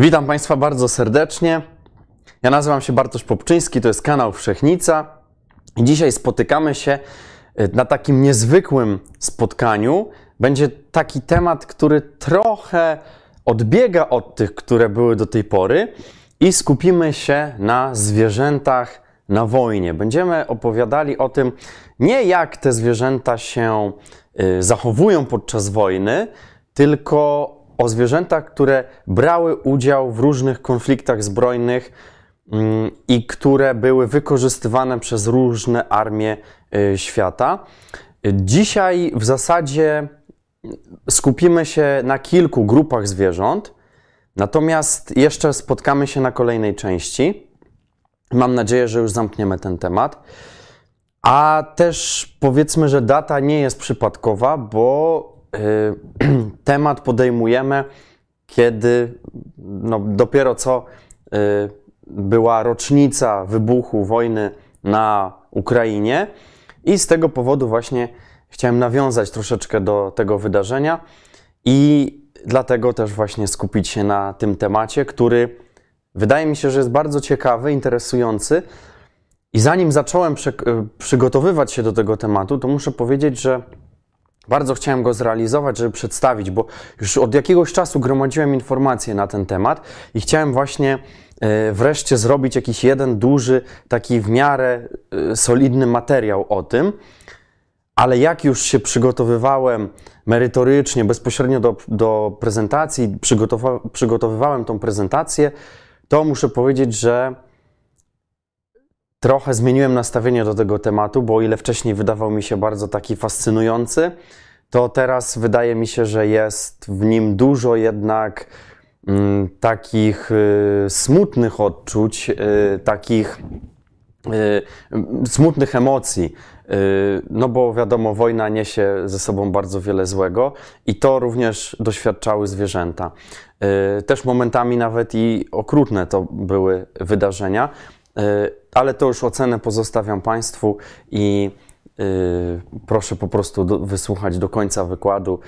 Witam Państwa bardzo serdecznie. Ja nazywam się Bartosz Popczyński, to jest kanał Wszechnica. Dzisiaj spotykamy się y, na takim niezwykłym spotkaniu. Będzie taki temat, który trochę odbiega od tych, które były do tej pory, i skupimy się na zwierzętach na wojnie. Będziemy opowiadali o tym, nie jak te zwierzęta się y, zachowują podczas wojny, tylko o zwierzętach, które brały udział w różnych konfliktach zbrojnych mm, i które były wykorzystywane przez różne armie y, świata. Dzisiaj w zasadzie skupimy się na kilku grupach zwierząt, natomiast jeszcze spotkamy się na kolejnej części. Mam nadzieję, że już zamkniemy ten temat. A też powiedzmy, że data nie jest przypadkowa, bo temat podejmujemy, kiedy no, dopiero co y, była rocznica wybuchu wojny na Ukrainie i z tego powodu właśnie chciałem nawiązać troszeczkę do tego wydarzenia i dlatego też właśnie skupić się na tym temacie, który wydaje mi się, że jest bardzo ciekawy, interesujący. I zanim zacząłem przy, przygotowywać się do tego tematu, to muszę powiedzieć, że bardzo chciałem go zrealizować, żeby przedstawić, bo już od jakiegoś czasu gromadziłem informacje na ten temat i chciałem właśnie e, wreszcie zrobić jakiś jeden duży, taki w miarę e, solidny materiał o tym. Ale jak już się przygotowywałem merytorycznie, bezpośrednio do, do prezentacji, przygotowa przygotowywałem tą prezentację, to muszę powiedzieć, że trochę zmieniłem nastawienie do tego tematu, bo o ile wcześniej wydawał mi się bardzo taki fascynujący, to teraz wydaje mi się, że jest w nim dużo jednak mm, takich y, smutnych odczuć, y, takich y, smutnych emocji. Y, no bo wiadomo, wojna niesie ze sobą bardzo wiele złego i to również doświadczały zwierzęta. Y, też momentami nawet i okrutne to były wydarzenia, ale to już ocenę pozostawiam Państwu i proszę po prostu wysłuchać do końca wykładu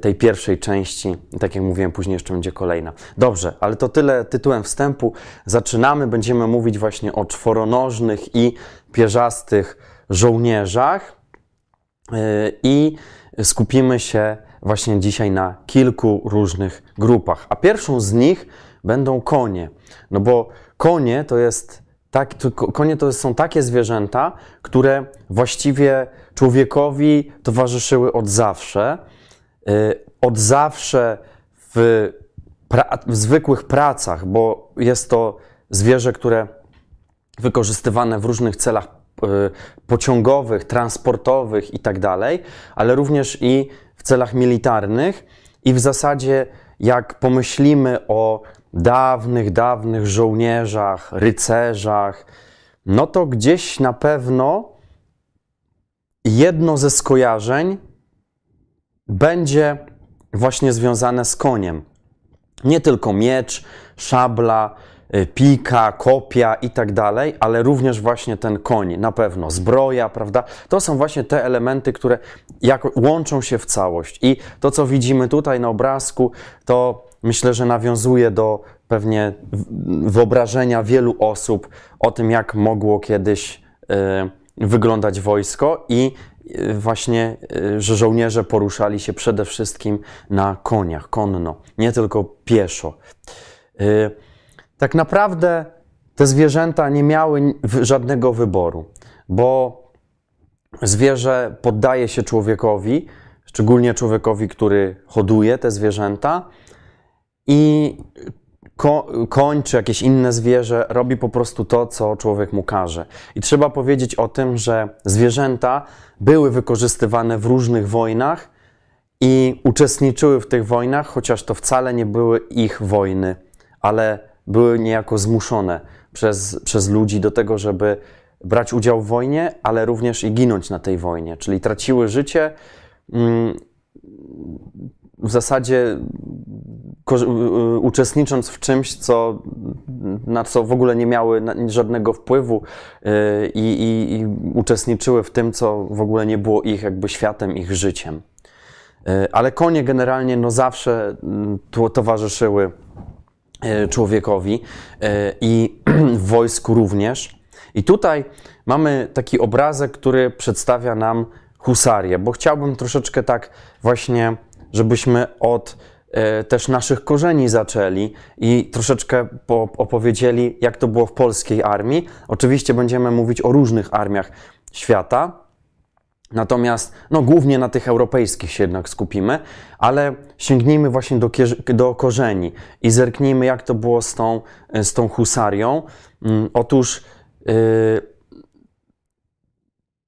tej pierwszej części. Tak jak mówiłem, później jeszcze będzie kolejna. Dobrze, ale to tyle tytułem wstępu. Zaczynamy, będziemy mówić właśnie o czworonożnych i pierzastych żołnierzach e, i skupimy się właśnie dzisiaj na kilku różnych grupach. A pierwszą z nich będą konie. No bo konie to jest tak, to, konie to są takie zwierzęta, które właściwie człowiekowi towarzyszyły od zawsze. E, od zawsze w, pra, w zwykłych pracach, bo jest to zwierzę, które wykorzystywane w różnych celach Y, pociągowych, transportowych i tak ale również i w celach militarnych. I w zasadzie, jak pomyślimy o dawnych, dawnych żołnierzach, rycerzach, no to gdzieś na pewno jedno ze skojarzeń będzie właśnie związane z koniem. Nie tylko miecz, szabla, Y, pika, kopia i tak dalej, ale również właśnie ten koń, na pewno, zbroja, prawda? To są właśnie te elementy, które jak łączą się w całość. I to, co widzimy tutaj na obrazku, to myślę, że nawiązuje do pewnie wyobrażenia wielu osób o tym, jak mogło kiedyś y, wyglądać wojsko i y, właśnie, że żołnierze poruszali się przede wszystkim na koniach, konno, nie tylko pieszo. Tak naprawdę te zwierzęta nie miały żadnego wyboru, bo zwierzę poddaje się człowiekowi, szczególnie człowiekowi, który hoduje te zwierzęta, i koń czy jakieś inne zwierzę robi po prostu to, co człowiek mu każe. I trzeba powiedzieć o tym, że zwierzęta były wykorzystywane w różnych wojnach i uczestniczyły w tych wojnach, chociaż to wcale nie były ich wojny, ale były niejako zmuszone przez, przez ludzi do tego, żeby brać udział w wojnie, ale również i ginąć na tej wojnie, czyli traciły życie. Mm, w zasadzie uczestnicząc w czymś, co, na co w ogóle nie miały żadnego wpływu y, i, i, i uczestniczyły w tym, co w ogóle nie było ich jakby światem, ich życiem. Y, ale konie generalnie no zawsze mm, towarzyszyły człowiekowi i w wojsku również. I tutaj mamy taki obrazek, który przedstawia nam husarię, bo chciałbym troszeczkę tak właśnie, żebyśmy od e, też naszych korzeni zaczęli i troszeczkę opowiedzieli, jak to było w polskiej armii. Oczywiście będziemy mówić o różnych armiach świata, Natomiast no, głównie na tych europejskich się jednak skupimy, ale sięgnijmy właśnie do, do korzeni i zerknijmy, jak to było z tą, z tą husarią. Mm, otóż yy,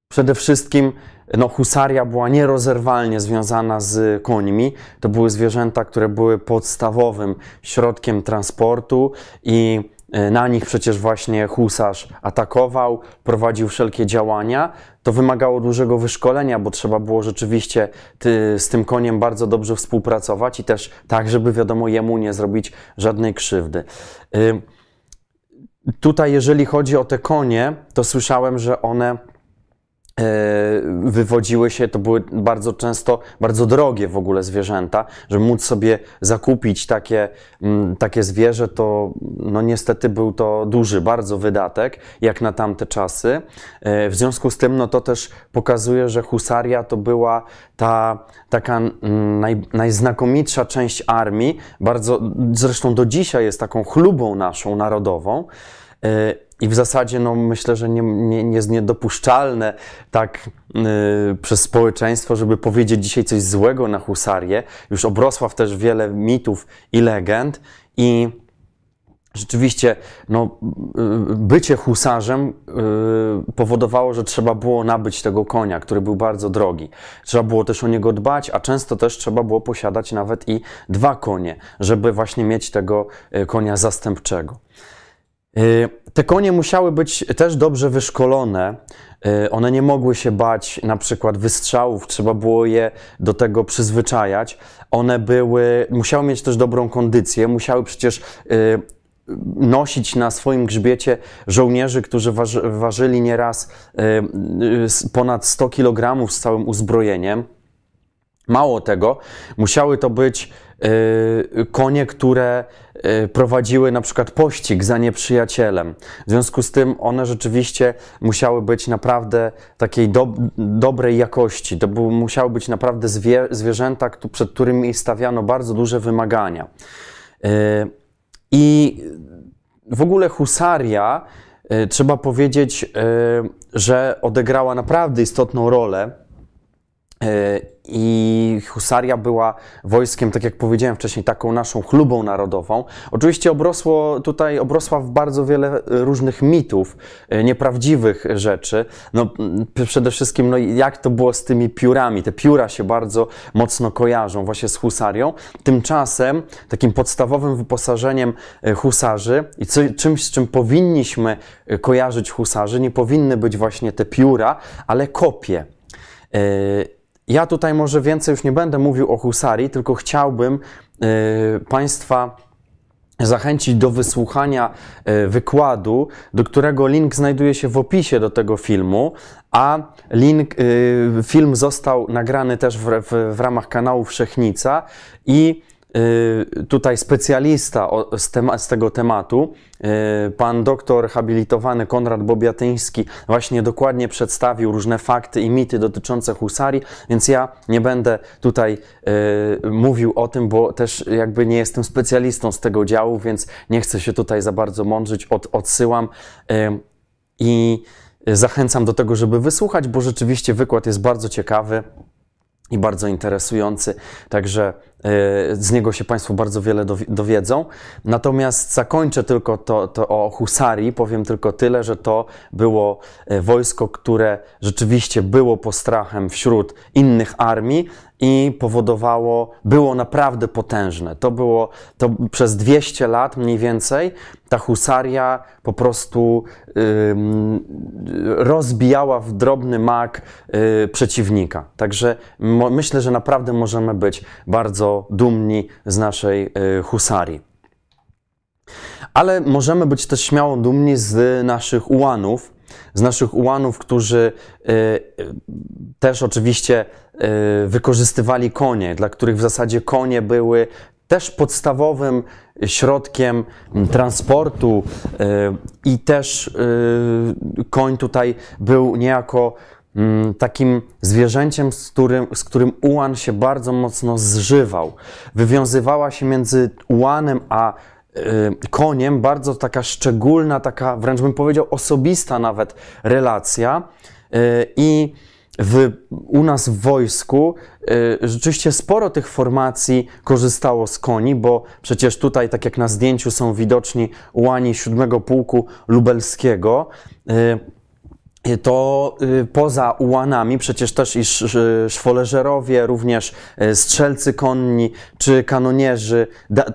przede wszystkim no, husaria była nierozerwalnie związana z końmi. To były zwierzęta, które były podstawowym środkiem transportu i e, na nich przecież właśnie husarz atakował, prowadził wszelkie działania. To wymagało dużego wyszkolenia, bo trzeba było rzeczywiście ty, z tym koniem bardzo dobrze współpracować i też tak, żeby wiadomo jemu nie zrobić żadnej krzywdy. Tutaj, jeżeli chodzi o te konie, to słyszałem, że one wywodziły się, to były bardzo często bardzo drogie w ogóle zwierzęta, żeby móc sobie zakupić takie, mm, takie zwierzę, to no niestety był to duży bardzo wydatek, jak na tamte czasy. E, w związku z tym, no to też pokazuje, że husaria to była ta taka mm, naj, najznakomitsza część armii, bardzo, zresztą do dzisiaj jest taką chlubą naszą narodową. I w zasadzie no, myślę, że nie, nie, nie jest niedopuszczalne tak yy, przez społeczeństwo, żeby powiedzieć dzisiaj coś złego na husarię. Już obrosła w też wiele mitów i legend i rzeczywiście no, yy, bycie husarzem yy, powodowało, że trzeba było nabyć tego konia, który był bardzo drogi. Trzeba było też o niego dbać, a często też trzeba było posiadać nawet i dwa konie, żeby właśnie mieć tego yy, konia zastępczego. Y, te konie musiały być też dobrze wyszkolone. Y, one nie mogły się bać na przykład wystrzałów, trzeba było je do tego przyzwyczajać. One były, musiały mieć też dobrą kondycję, musiały przecież y, nosić na swoim grzbiecie żołnierzy, którzy waży, ważyli nieraz ponad 100 kg z całym uzbrojeniem. Mało tego, musiały to być konie, które y, prowadziły na przykład pościg za nieprzyjacielem. W związku z tym one rzeczywiście musiały być naprawdę takiej do, dobrej jakości. To był, musiały być naprawdę zwie, zwierzęta, przed którymi stawiano bardzo duże wymagania. Y, I w ogóle husaria, trzeba powiedzieć, że odegrała naprawdę istotną rolę i husaria była wojskiem, tak jak powiedziałem wcześniej, taką naszą chlubą narodową. Oczywiście obrosło tutaj, obrosła w bardzo wiele różnych mitów, e, nieprawdziwych rzeczy. No, przede wszystkim, no, jak to było z tymi piórami. Te pióra się bardzo mocno kojarzą właśnie z husarią. Tymczasem takim podstawowym wyposażeniem e, husarzy i czymś, z czym powinniśmy e, kojarzyć husarzy, nie powinny być właśnie te pióra, ale kopie. Ja tutaj może więcej już nie będę mówił o husarii, tylko chciałbym y, Państwa zachęcić do wysłuchania y, wykładu, do którego link znajduje się w opisie do tego filmu, a link, y, film został nagrany też w, w, w ramach kanału Wszechnica i tutaj specjalista z, tego tematu, y, pan doktor habilitowany Konrad Bobiatyński, właśnie dokładnie przedstawił różne fakty i mity dotyczące husarii, więc ja nie będę tutaj y, mówił o tym, bo też jakby nie jestem specjalistą z tego działu, więc nie chcę się tutaj za bardzo mądrzyć, Od, odsyłam i zachęcam do tego, żeby wysłuchać, bo rzeczywiście wykład jest bardzo ciekawy i bardzo interesujący, także z niego się Państwo bardzo wiele dowiedzą. Natomiast zakończę tylko to, to o husarii, powiem tylko tyle, że to było e, wojsko, które rzeczywiście było postrachem wśród innych armii i powodowało, było naprawdę potężne. To było, to przez 200 lat mniej więcej ta husaria po prostu rozbijała w drobny mak y, przeciwnika. Także myślę, że naprawdę możemy być bardzo dumni z naszej y, husarii. Ale możemy być też śmiało dumni z naszych ułanów, z naszych ułanów, którzy y, też oczywiście wykorzystywali konie, dla których w zasadzie konie były też podstawowym środkiem transportu i też koń tutaj był niejako takim zwierzęciem, z którym, z którym ułan się bardzo mocno zżywał. Wywiązywała się między ułanem a koniem bardzo taka szczególna, taka wręcz bym powiedział osobista nawet relacja i w, u nas w wojsku y, rzeczywiście sporo tych formacji korzystało z koni, bo przecież tutaj, tak jak na zdjęciu są widoczni ułani 7 Pułku Lubelskiego, y, to y, poza ułanami przecież też i szwoleżerowie, również y, strzelcy konni czy kanonierzy,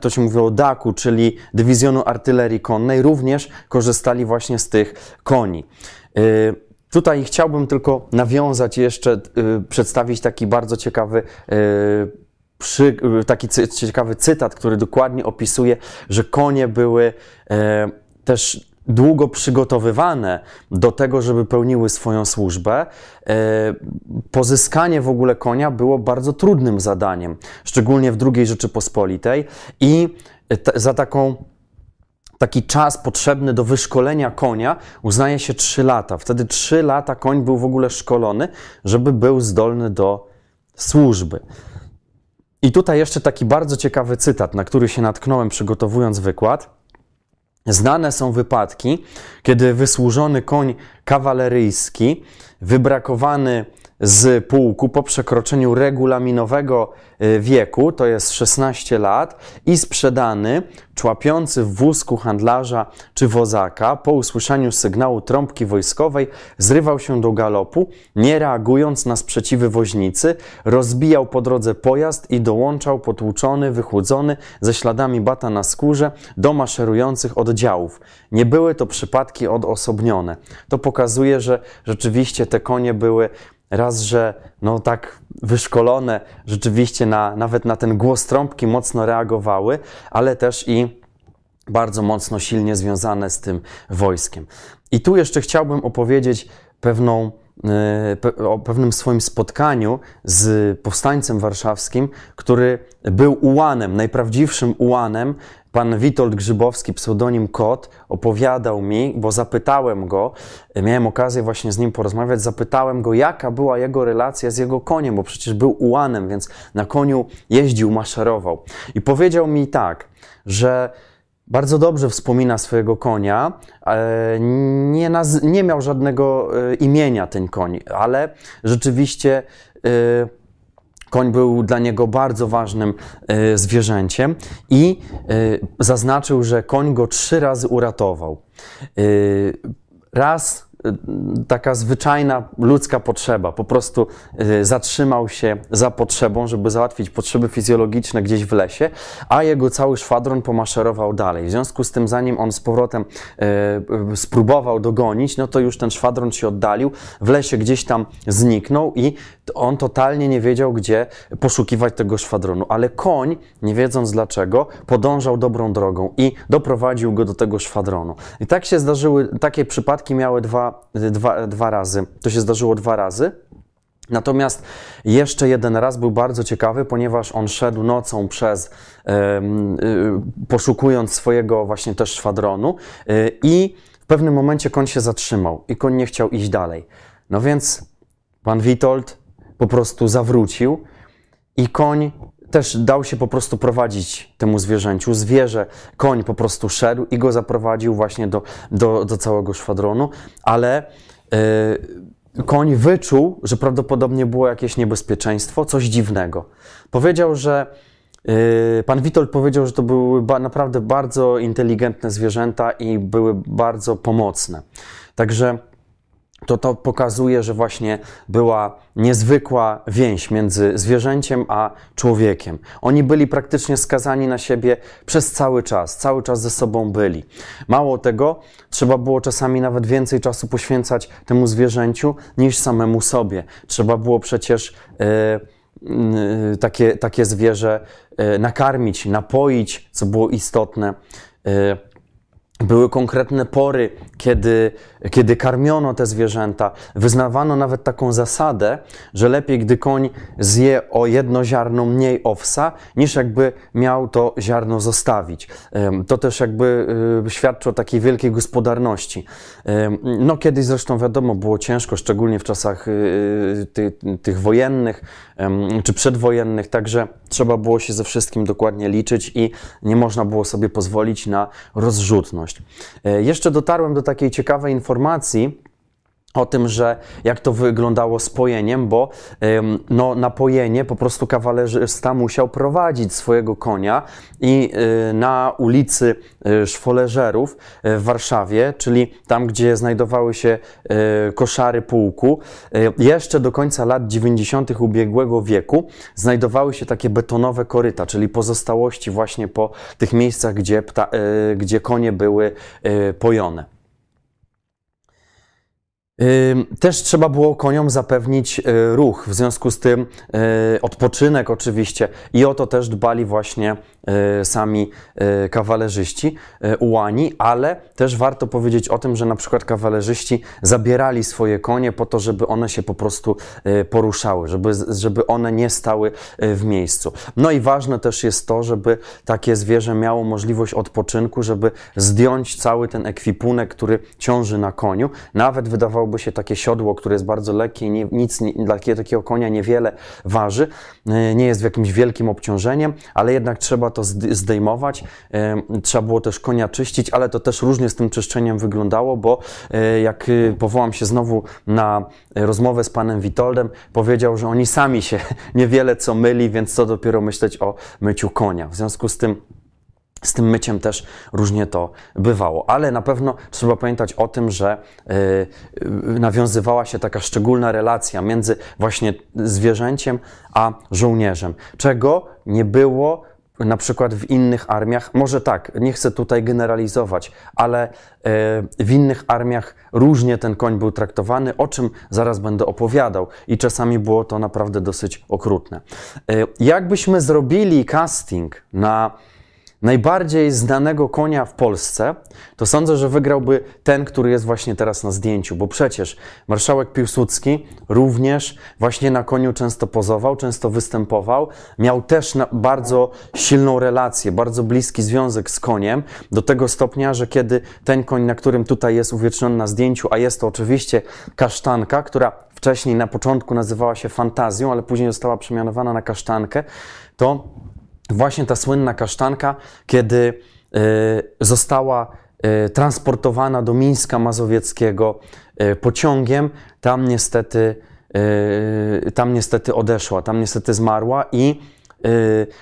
to się mówi o DAK-u, czyli Dywizjonu Artylerii Konnej, również korzystali właśnie z tych koni. Y, Tutaj chciałbym tylko nawiązać jeszcze, y, przedstawić taki bardzo ciekawy y, przy, y, taki ciekawy cytat, który dokładnie opisuje, że konie były też długo przygotowywane do tego, żeby pełniły swoją służbę. E, pozyskanie w ogóle konia było bardzo trudnym zadaniem, szczególnie w II Rzeczypospolitej i za taką taki czas potrzebny do wyszkolenia konia uznaje się 3 lata. Wtedy 3 lata koń był w ogóle szkolony, żeby był zdolny do służby. I tutaj jeszcze taki bardzo ciekawy cytat, na który się natknąłem przygotowując wykład. Znane są wypadki, kiedy wysłużony koń kawaleryjski, wybrakowany z pułku po przekroczeniu regulaminowego y, wieku, to jest 16 lat, i sprzedany, człapiący w wózku handlarza czy wozaka, po usłyszeniu sygnału trąbki wojskowej, zrywał się do galopu, nie reagując na sprzeciwy woźnicy, rozbijał po drodze pojazd i dołączał potłuczony, wychłodzony, ze śladami bata na skórze, do maszerujących oddziałów. Nie były to przypadki odosobnione. To pokazuje, że rzeczywiście te konie były Raz, że no tak wyszkolone rzeczywiście na, nawet na ten głos trąbki mocno reagowały, ale też i bardzo mocno silnie związane z tym wojskiem. I tu jeszcze chciałbym opowiedzieć pewną, o pewnym swoim spotkaniu z powstańcem warszawskim, który był ułanem, najprawdziwszym ułanem Pan Witold Grzybowski, pseudonim Kot, opowiadał mi, bo zapytałem go, miałem okazję właśnie z nim porozmawiać, zapytałem go, jaka była jego relacja z jego koniem, bo przecież był ułanem, więc na koniu jeździł, maszerował. I powiedział mi tak, że bardzo dobrze wspomina swojego konia. Nie, naz- nie miał żadnego e, imienia ten koń, ale rzeczywiście e, Koń był dla niego bardzo ważnym e, zwierzęciem i e, zaznaczył, że koń go trzy razy uratował. E, raz taka zwyczajna ludzka potrzeba. Po prostu y, zatrzymał się za potrzebą, żeby załatwić potrzeby fizjologiczne gdzieś w lesie, a jego cały szwadron pomaszerował dalej. W związku z tym, zanim on z powrotem y, spróbował dogonić, no to już ten szwadron się oddalił, w lesie gdzieś tam zniknął i on totalnie nie wiedział, gdzie poszukiwać tego szwadronu. Ale koń, nie wiedząc dlaczego, podążał dobrą drogą i doprowadził go do tego szwadronu. I tak się zdarzyły, takie przypadki miały dwa dwa, dwa razy. To się zdarzyło dwa razy. Natomiast jeszcze jeden raz był bardzo ciekawy, ponieważ on szedł nocą przez, y, poszukując swojego właśnie też szwadronu y, i w pewnym momencie koń się zatrzymał i koń nie chciał iść dalej. No więc pan Witold po prostu zawrócił i koń też dał się po prostu prowadzić temu zwierzęciu. Zwierzę, koń po prostu szedł i go zaprowadził właśnie do, do, do całego szwadronu, ale yy, koń wyczuł, że prawdopodobnie było jakieś niebezpieczeństwo, coś dziwnego. Powiedział, że yy, pan Witold powiedział, że to były naprawdę bardzo inteligentne zwierzęta i były bardzo pomocne. Także to to pokazuje, że właśnie była niezwykła więź między zwierzęciem a człowiekiem. Oni byli praktycznie skazani na siebie przez cały czas, cały czas ze sobą byli. Mało tego, trzeba było czasami nawet więcej czasu poświęcać temu zwierzęciu niż samemu sobie. Trzeba było przecież yy, takie, takie zwierzę yy, nakarmić, napoić, co było istotne. Były konkretne pory, kiedy, kiedy karmiono te zwierzęta, wyznawano nawet taką zasadę, że lepiej, gdy koń zje o jedno ziarno mniej owsa, niż jakby miał to ziarno zostawić. To też jakby y, świadczy o takiej wielkiej gospodarności. No kiedyś zresztą wiadomo, było ciężko, szczególnie w czasach y, ty, tych wojennych czy przedwojennych, także trzeba było się ze wszystkim dokładnie liczyć i nie można było sobie pozwolić na rozrzutność. E, jeszcze dotarłem do takiej ciekawej informacji, o tym, że jak to wyglądało z pojeniem, bo no, na pojenie po prostu kawalerzysta musiał prowadzić swojego konia i y, na ulicy y, Szwoleżerów y, w Warszawie, czyli tam, gdzie znajdowały się koszary pułku, jeszcze do końca lat 90. ubiegłego wieku znajdowały się takie betonowe koryta, czyli pozostałości właśnie po tych miejscach, gdzie, pta, gdzie konie były pojone. Też trzeba było koniom zapewnić e, ruch, w związku z tym e, odpoczynek oczywiście. I o to też dbali właśnie sami kawalerzyści, ułani, ale też warto powiedzieć o tym, że na przykład kawalerzyści zabierali swoje konie po to, żeby one się po prostu poruszały, żeby, żeby one nie stały w miejscu. No i ważne też jest to, żeby takie zwierzę miało możliwość odpoczynku, żeby zdjąć cały ten ekwipunek, który ciąży na koniu, nawet wydawało wydawałoby się takie siodło, które jest bardzo lekkie, nie, nic dla takiego konia niewiele waży, e, nie jest w jakimś wielkim obciążeniem, ale jednak trzeba to zdejmować. E, trzeba było też konia czyścić, ale to też różnie z tym czyszczeniem wyglądało, bo e, jak powołam się znowu na rozmowę z panem Witoldem, powiedział, że oni sami się niewiele co myli, więc co dopiero myśleć o myciu konia. W związku z tym z tym myciem też różnie to bywało, ale na pewno trzeba pamiętać o tym, że yy, nawiązywała się taka szczególna relacja między właśnie zwierzęciem a żołnierzem, czego nie było na przykład w innych armiach. Może tak, nie chcę tutaj generalizować, ale yy, w innych armiach różnie ten koń był traktowany, o czym zaraz będę opowiadał, i czasami było to naprawdę dosyć okrutne. Yy, jakbyśmy zrobili casting na najbardziej znanego konia w Polsce, to sądzę, że wygrałby ten, który jest właśnie teraz na zdjęciu, bo przecież marszałek Piłsudski również właśnie na koniu często pozował, często występował, miał też bardzo silną relację, bardzo bliski związek z koniem, do tego stopnia, że kiedy ten koń, na którym tutaj jest uwieczniony na zdjęciu, a jest to oczywiście kasztanka, która wcześniej na początku nazywała się fantazją, ale później została przemianowana na kasztankę, to właśnie ta słynna kasztanka, kiedy e, została e, transportowana do Mińska Mazowieckiego e, pociągiem, tam niestety, tam niestety odeszła, tam niestety zmarła i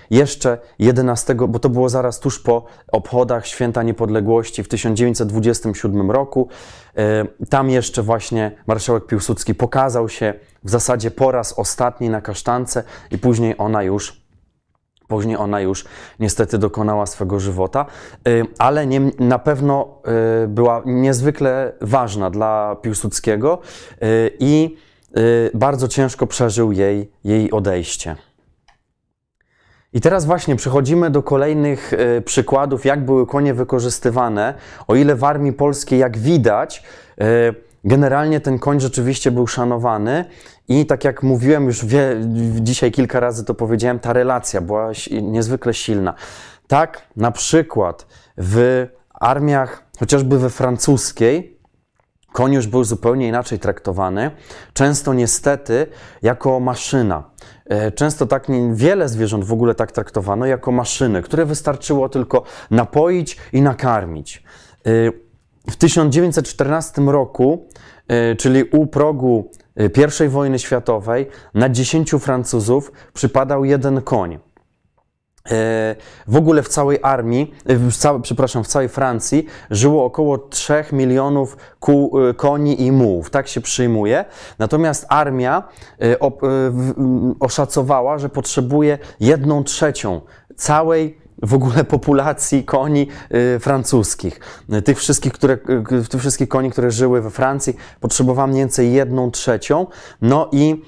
jeszcze 11, bo to było zaraz tuż po obchodach Święta Niepodległości w 1927 roku. Tam jeszcze właśnie marszałek Piłsudski pokazał się w zasadzie po raz ostatni na kasztance i później ona już Później ona już niestety dokonała swego żywota, y, ale nie, na pewno y, była niezwykle ważna dla Piłsudskiego y, i bardzo ciężko przeżył jej, jej odejście. I teraz właśnie przechodzimy do kolejnych przykładów, jak były konie wykorzystywane. O ile w armii polskiej, jak widać, generalnie ten koń rzeczywiście był szanowany i tak jak mówiłem już wie, dzisiaj kilka razy to powiedziałem, ta relacja była niezwykle silna. Tak, na przykład w armiach, chociażby we francuskiej, koń już był zupełnie inaczej traktowany. Często niestety jako maszyna. E, często tak wiele zwierząt w ogóle tak traktowano jako maszyny, które wystarczyło tylko napoić i nakarmić. E, w 1914 roku, e, czyli u progu i wojny światowej na 10 Francuzów przypadał jeden koń. E, w ogóle w całej armii, e, w całe, przepraszam, w całej Francji żyło około 3 milionów e, koni i mułów, tak się przyjmuje. Natomiast armia oszacowała, że potrzebuje jedną trzecią całej w ogóle populacji koni francuskich. Tych wszystkich, które, tych wszystkich koni, które żyły we Francji, potrzebowała mniej więcej jedną trzecią. No i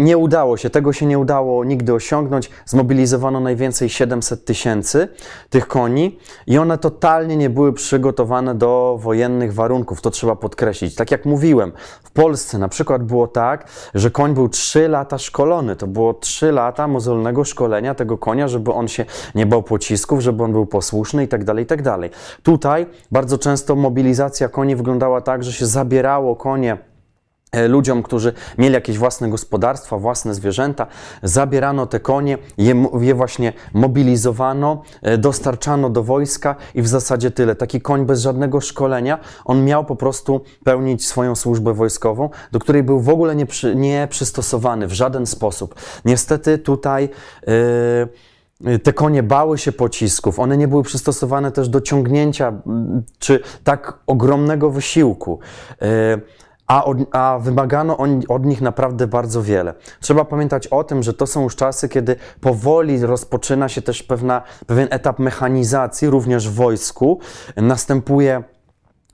nie udało się, tego się nie udało nigdy osiągnąć. Zmobilizowano najwięcej 700 tysięcy tych koni i one totalnie nie były przygotowane do wojennych warunków. To trzeba podkreślić. Tak jak mówiłem, w Polsce na przykład było tak, że koń był 3 lata szkolony. To było 3 lata mozolnego szkolenia tego konia, żeby on się nie bał pocisków, żeby on był posłuszny i tak dalej, i tak. Tutaj bardzo często mobilizacja koni wyglądała tak, że się zabierało konie ludziom, którzy mieli jakieś własne gospodarstwa, własne zwierzęta, zabierano te konie, je, je, właśnie mobilizowano, e, dostarczano do wojska i w zasadzie tyle. Taki koń bez żadnego szkolenia, on miał po prostu pełnić swoją służbę wojskową, do której był w ogóle nie, przy, nie przystosowany w żaden sposób. Niestety tutaj yy, te konie bały się pocisków, one nie były przystosowane też do ciągnięcia czy tak ogromnego wysiłku. A, od, a wymagano on, od nich naprawdę bardzo wiele. Trzeba pamiętać o tym, że to są już czasy, kiedy powoli rozpoczyna się też pewna, pewien etap mechanizacji, również w wojsku. Następuje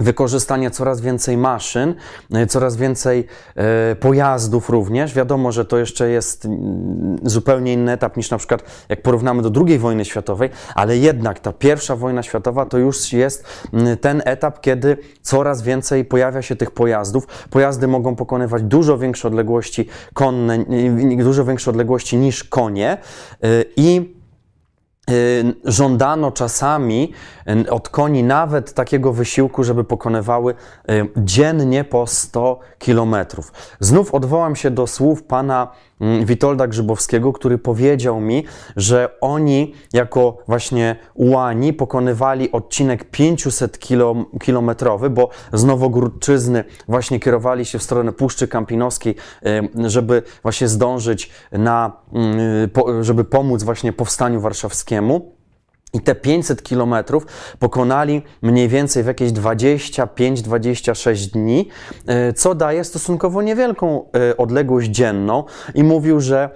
wykorzystanie coraz więcej maszyn, e, coraz więcej e, pojazdów również. Wiadomo, że to jeszcze jest mm, zupełnie inny etap niż na przykład jak porównamy do II wojny światowej, ale jednak ta pierwsza wojna światowa to już jest mm, ten etap, kiedy coraz więcej pojawia się tych pojazdów. Pojazdy mogą pokonywać dużo większe odległości konne, dużo większe odległości niż konie e, i żądano czasami y, od koni nawet takiego wysiłku, żeby pokonywały y, dziennie po 100 kilometrów. Znów odwołam się do słów pana Witolda Grzybowskiego, który powiedział mi, że oni jako właśnie ułani pokonywali odcinek 500 kilometrowy, bo z Nowogórczyzny właśnie kierowali się w stronę Puszczy Kampinoskiej, żeby właśnie zdążyć na, mm, żeby pomóc właśnie powstaniu warszawskiemu. I te 500 kilometrów pokonali mniej więcej w jakieś 25-26 dni, e, co daje stosunkowo niewielką e, odległość dzienną. I mówił, że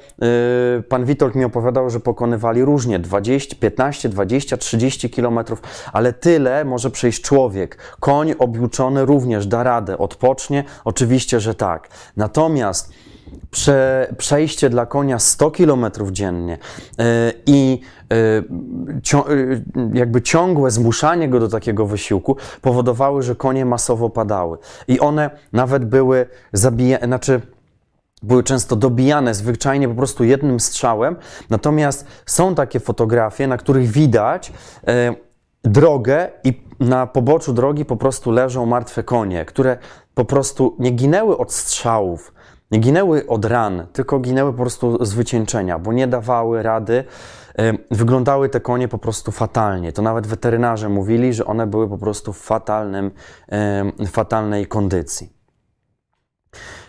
e, pan Witold mi opowiadał, że pokonywali różnie 20, 15, 20, 30 kilometrów, ale tyle może przejść człowiek. Koń objuczony również da radę, odpocznie? Oczywiście, że tak. Natomiast prze, przejście dla konia 100 km dziennie yy, i yy, jakby ciągłe zmuszanie go do takiego wysiłku powodowały, że konie masowo padały. I one nawet były zabijane, znaczy były często dobijane zwyczajnie po prostu jednym strzałem. Natomiast są takie fotografie, na których widać drogę i na poboczu drogi po prostu leżą martwe konie, które po prostu nie ginęły od strzałów, nie ginęły od ran, tylko ginęły po prostu z wycieńczenia, bo nie dawały rady. Wyglądały te konie po prostu fatalnie. To nawet weterynarze mówili, że one były po prostu w fatalnym, fatalnej kondycji.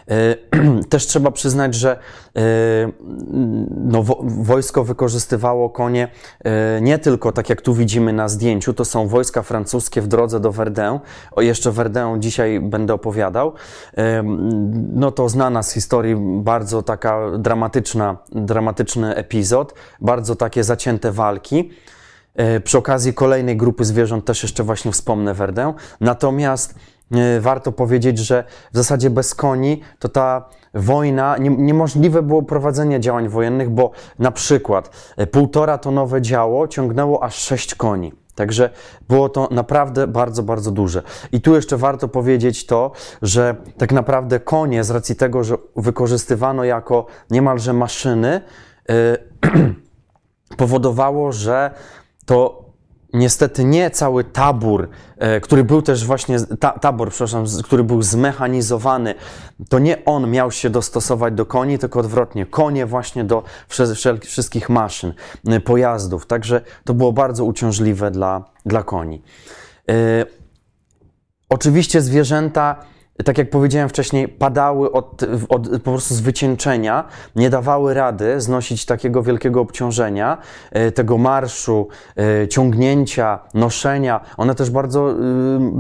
E, też trzeba przyznać, że e, no, wojsko wykorzystywało konie e, nie tylko tak jak tu widzimy na zdjęciu, to są wojska francuskie w drodze do Verdun. O jeszcze Verdun dzisiaj będę opowiadał. No to znana z historii bardzo taka dramatyczna, dramatyczny epizod, bardzo takie zacięte walki. Przy okazji kolejnej grupy zwierząt też jeszcze właśnie wspomnę Verdun. Natomiast warto powiedzieć, że w zasadzie bez koni to ta wojna, nie, niemożliwe było prowadzenie działań wojennych, bo na przykład e, półtora tonowe działo ciągnęło aż sześć koni. Także było to naprawdę bardzo, bardzo duże. I tu jeszcze warto powiedzieć to, że tak naprawdę konie, z racji tego, że wykorzystywano jako niemalże maszyny, yy, powodowało, że to niestety nie cały tabór, e, który był też właśnie, ta, tabor, przepraszam, który był zmechanizowany, to nie on miał się dostosować do koni, tylko odwrotnie, konie właśnie do wszystkich maszyn, e, pojazdów. Także to było bardzo uciążliwe dla, dla koni. E, oczywiście zwierzęta tak jak powiedziałem wcześniej, padały od, od, po prostu z wycieńczenia, nie dawały rady znosić takiego wielkiego obciążenia, e, tego marszu, e, ciągnięcia, noszenia. One też bardzo y,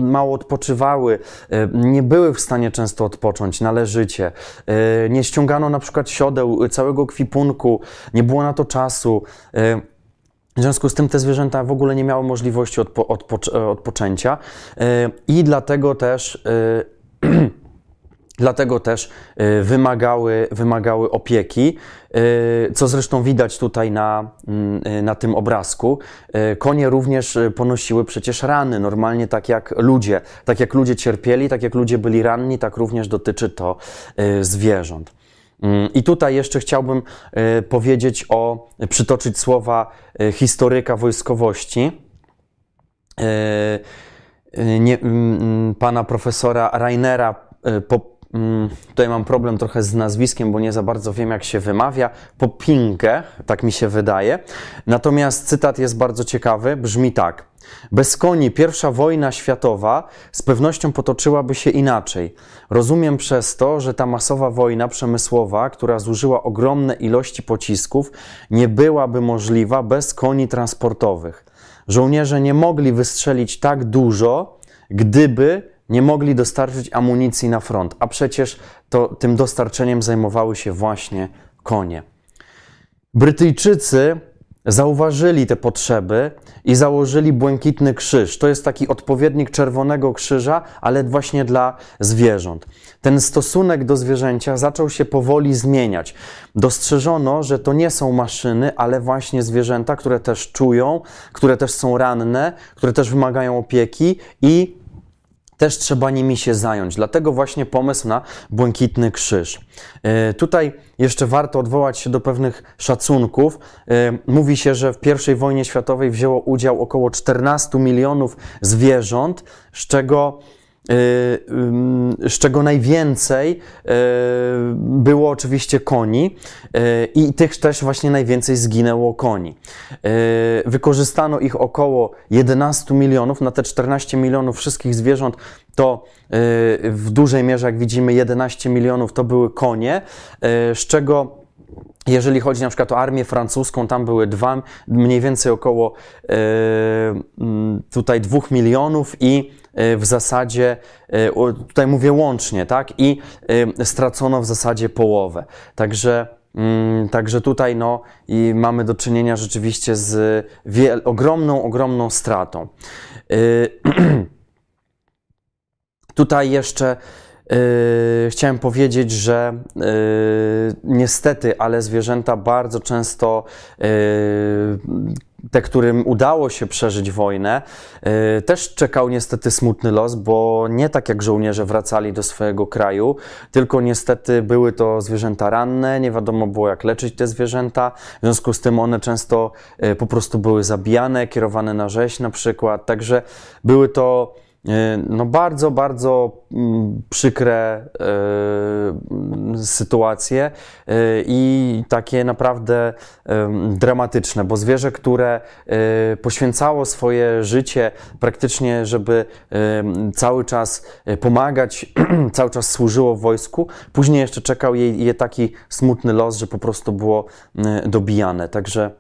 mało odpoczywały, e, nie były w stanie często odpocząć należycie. Nie ściągano na przykład siodeł, całego kwipunku, nie było na to czasu. W związku z tym te zwierzęta w ogóle nie miały możliwości odpo, odpo, odpoczęcia i dlatego też Dlatego też y, wymagały, wymagały opieki, y, co zresztą widać tutaj na, mm, y, na tym obrazku. Konie również ponosiły przecież rany, normalnie tak jak ludzie. Tak jak ludzie cierpieli, tak jak ludzie byli ranni, tak również dotyczy to zwierząt. Mm, I tutaj jeszcze chciałbym powiedzieć o, przytoczyć słowa historyka wojskowości. Nie, mm, pana profesora Rainera po, Mm, tutaj mam problem trochę z nazwiskiem, bo nie za bardzo wiem, jak się wymawia. Popinkę, tak mi się wydaje. Natomiast cytat jest bardzo ciekawy, brzmi tak. Bez koni pierwsza wojna światowa z pewnością potoczyłaby się inaczej. Rozumiem przez to, że ta masowa wojna przemysłowa, która zużyła ogromne ilości pocisków, nie byłaby możliwa bez koni transportowych. Żołnierze nie mogli wystrzelić tak dużo, gdyby nie mogli dostarczyć amunicji na front, a przecież to, tym dostarczeniem zajmowały się właśnie konie. Brytyjczycy zauważyli te potrzeby i założyli błękitny krzyż. To jest taki odpowiednik czerwonego krzyża, ale właśnie dla zwierząt. Ten stosunek do zwierzęcia zaczął się powoli zmieniać. Dostrzeżono, że to nie są maszyny, ale właśnie zwierzęta, które też czują, które też są ranne, które też wymagają opieki i też trzeba nimi się zająć. Dlatego właśnie pomysł na błękitny krzyż. E, tutaj jeszcze warto odwołać się do pewnych szacunków. E, mówi się, że w I wojnie światowej wzięło udział około 14 milionów zwierząt, z czego z czego najwięcej y, było oczywiście koni y, i tych też właśnie najwięcej zginęło koni. Wykorzystano ich około 11 milionów, na te 14 milionów wszystkich zwierząt to w dużej mierze, jak widzimy, 11 milionów to były konie, z czego jeżeli chodzi na przykład o armię francuską, tam były dwa, mniej więcej około tutaj dwóch milionów i w zasadzie, e, tutaj mówię łącznie, tak, i e, stracono w zasadzie połowę. Także mm, Także tutaj no, i mamy do czynienia rzeczywiście z wiel- ogromną, ogromną stratą. Tutaj jeszcze Yy, chciałem powiedzieć, że yy, niestety, ale zwierzęta bardzo często yy, te, którym udało się przeżyć wojnę, yy, też czekał niestety smutny los, bo nie tak jak żołnierze wracali do swojego kraju, tylko niestety były to zwierzęta ranne, nie wiadomo było jak leczyć te zwierzęta, w związku z tym one często yy, po prostu były zabijane, kierowane na rzeź na przykład, także były to no bardzo, bardzo mm, przykre e, sytuacje e, i takie naprawdę dramatyczne, bo zwierzę, które poświęcało swoje życie praktycznie, żeby cały czas pomagać, cały czas służyło w wojsku, później jeszcze czekał je, je taki smutny los, że po prostu było dobijane. Także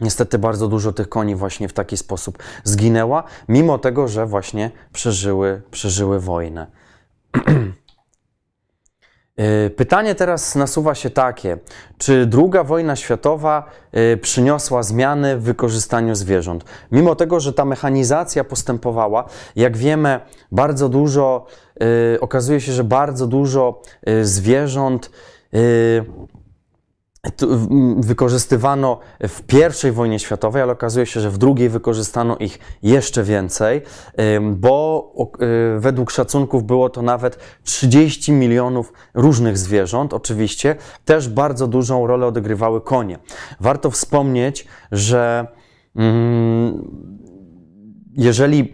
Niestety bardzo dużo tych koni właśnie w taki sposób zginęła, mimo tego, że właśnie przeżyły, przeżyły wojnę. Y, pytanie teraz nasuwa się takie: czy II wojna światowa y, przyniosła zmiany w wykorzystaniu zwierząt? Mimo tego, że ta mechanizacja postępowała, jak wiemy, bardzo dużo, y, okazuje się, że bardzo dużo zwierząt wykorzystywano w I wojnie światowej, ale okazuje się, że w II wykorzystano ich jeszcze więcej, bo y, według szacunków było to nawet 30 milionów różnych zwierząt, oczywiście. Też bardzo dużą rolę odgrywały konie. Warto wspomnieć, że mm, jeżeli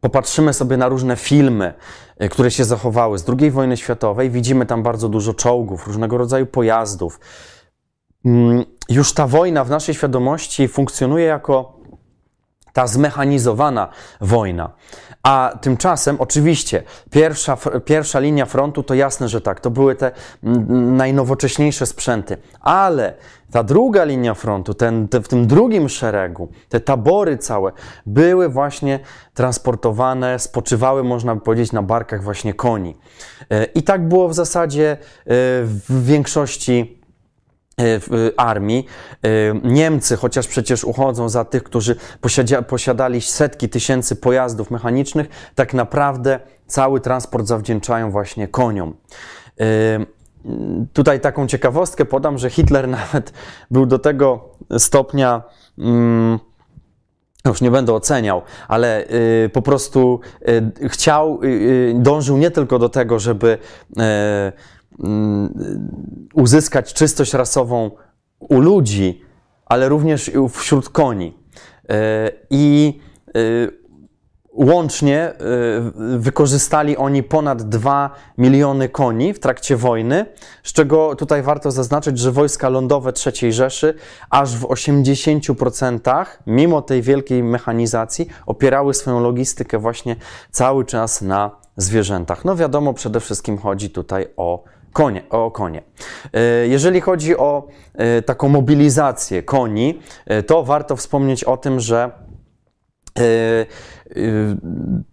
popatrzymy sobie na różne filmy, y, które się zachowały z II wojny światowej, widzimy tam bardzo dużo czołgów, różnego rodzaju pojazdów. Mm, już ta wojna w naszej świadomości funkcjonuje jako ta zmechanizowana wojna. A tymczasem, oczywiście, pierwsza, pierwsza linia frontu to jasne, że tak, to były te najnowocześniejsze sprzęty, ale ta druga linia frontu, ten, te, w tym drugim szeregu, te tabory całe były właśnie transportowane, spoczywały, można by powiedzieć, na barkach właśnie koni. E, I tak było w zasadzie e, w większości armii. Niemcy, chociaż przecież uchodzą za tych, którzy posiadali setki tysięcy pojazdów mechanicznych, tak naprawdę cały transport zawdzięczają właśnie koniom. Tutaj taką ciekawostkę podam, że Hitler nawet był do tego stopnia. Mm, już nie będę oceniał, ale y, po prostu y, chciał, y, dążył nie tylko do tego, żeby uzyskać czystość rasową u ludzi, ale również wśród koni. I Łącznie y, wykorzystali oni ponad 2 miliony koni w trakcie wojny, z czego tutaj warto zaznaczyć, że wojska lądowe III Rzeszy aż w 80%, mimo tej wielkiej mechanizacji, opierały swoją logistykę właśnie cały czas na zwierzętach. No wiadomo, przede wszystkim chodzi tutaj o konie. O konie. Y, jeżeli chodzi o y, taką mobilizację koni, to warto wspomnieć o tym, że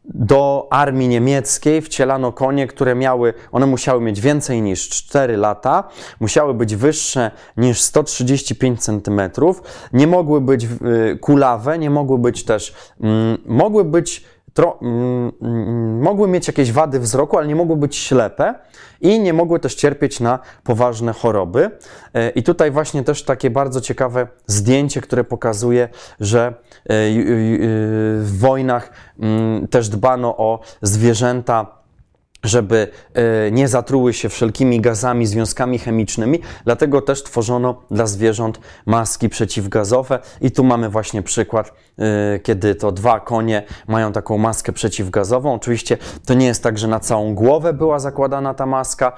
do armii niemieckiej wcielano konie, które miały, one musiały mieć więcej niż 4 lata, musiały być wyższe niż 135 cm, nie mogły być kulawe, nie mogły być też, mm, mogły być tro, mm, mm, mogły mieć jakieś wady wzroku, ale nie mogły być ślepe i nie mogły też cierpieć na poważne choroby. E, I tutaj właśnie też takie bardzo ciekawe zdjęcie, które pokazuje, że e, w wojnach mm, też dbano o zwierzęta żeby e, nie zatruły się wszelkimi gazami, związkami chemicznymi, dlatego też tworzono dla zwierząt maski przeciwgazowe i tu mamy właśnie przykład, e, kiedy to dwa konie mają taką maskę przeciwgazową. Oczywiście to nie jest tak, że na całą głowę była zakładana ta maska,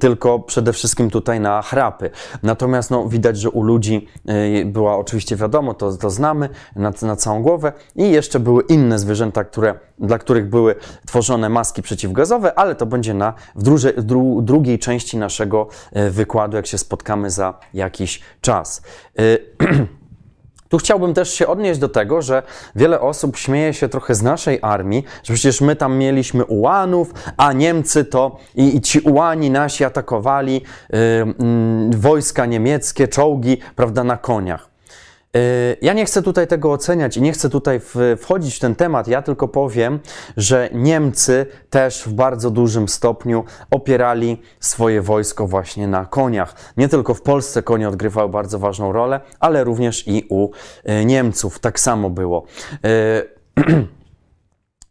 tylko przede wszystkim tutaj na chrapy. Natomiast no, widać, że u ludzi e, była oczywiście wiadomo, to, to znamy, na, na całą głowę i jeszcze były inne zwierzęta, które, dla których były tworzone maski przeciwgazowe, ale to będzie na, w, druże, dru, drugiej części naszego e, wykładu, jak się spotkamy za jakiś czas. E, tu chciałbym też się odnieść do tego, że wiele osób śmieje się trochę z naszej armii, że przecież my tam mieliśmy ułanów, a Niemcy to i, i ci ułani nasi atakowali y, y, wojska niemieckie, czołgi, prawda, na koniach. Y, ja nie chcę tutaj tego oceniać i nie chcę tutaj wchodzić w ten temat. Ja tylko powiem, że Niemcy też w bardzo dużym stopniu opierali swoje wojsko właśnie na koniach. Nie tylko w Polsce konie odgrywały bardzo ważną rolę, ale również i u y, Niemców tak samo było.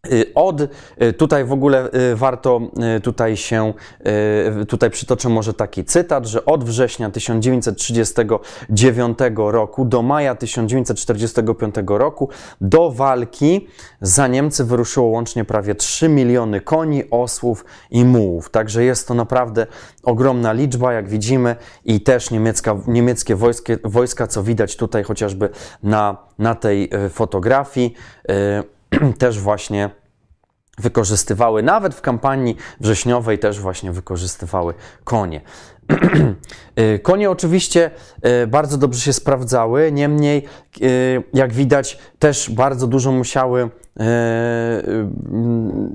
Y, od, y, tutaj w ogóle y, warto tutaj się, tutaj przytoczę może taki cytat, że od września 1939 roku do maja 1945 roku do walki za Niemcy wyruszyło łącznie prawie 3 miliony koni, osłów i mułów. Także jest to naprawdę ogromna liczba, jak widzimy, i też niemiecka, niemieckie wojskie, wojska, co widać tutaj chociażby na, na tej fotografii też właśnie wykorzystywały, nawet w kampanii wrześniowej też właśnie wykorzystywały konie. Y, konie oczywiście y, bardzo dobrze się sprawdzały, niemniej, y, jak widać, też bardzo dużo musiały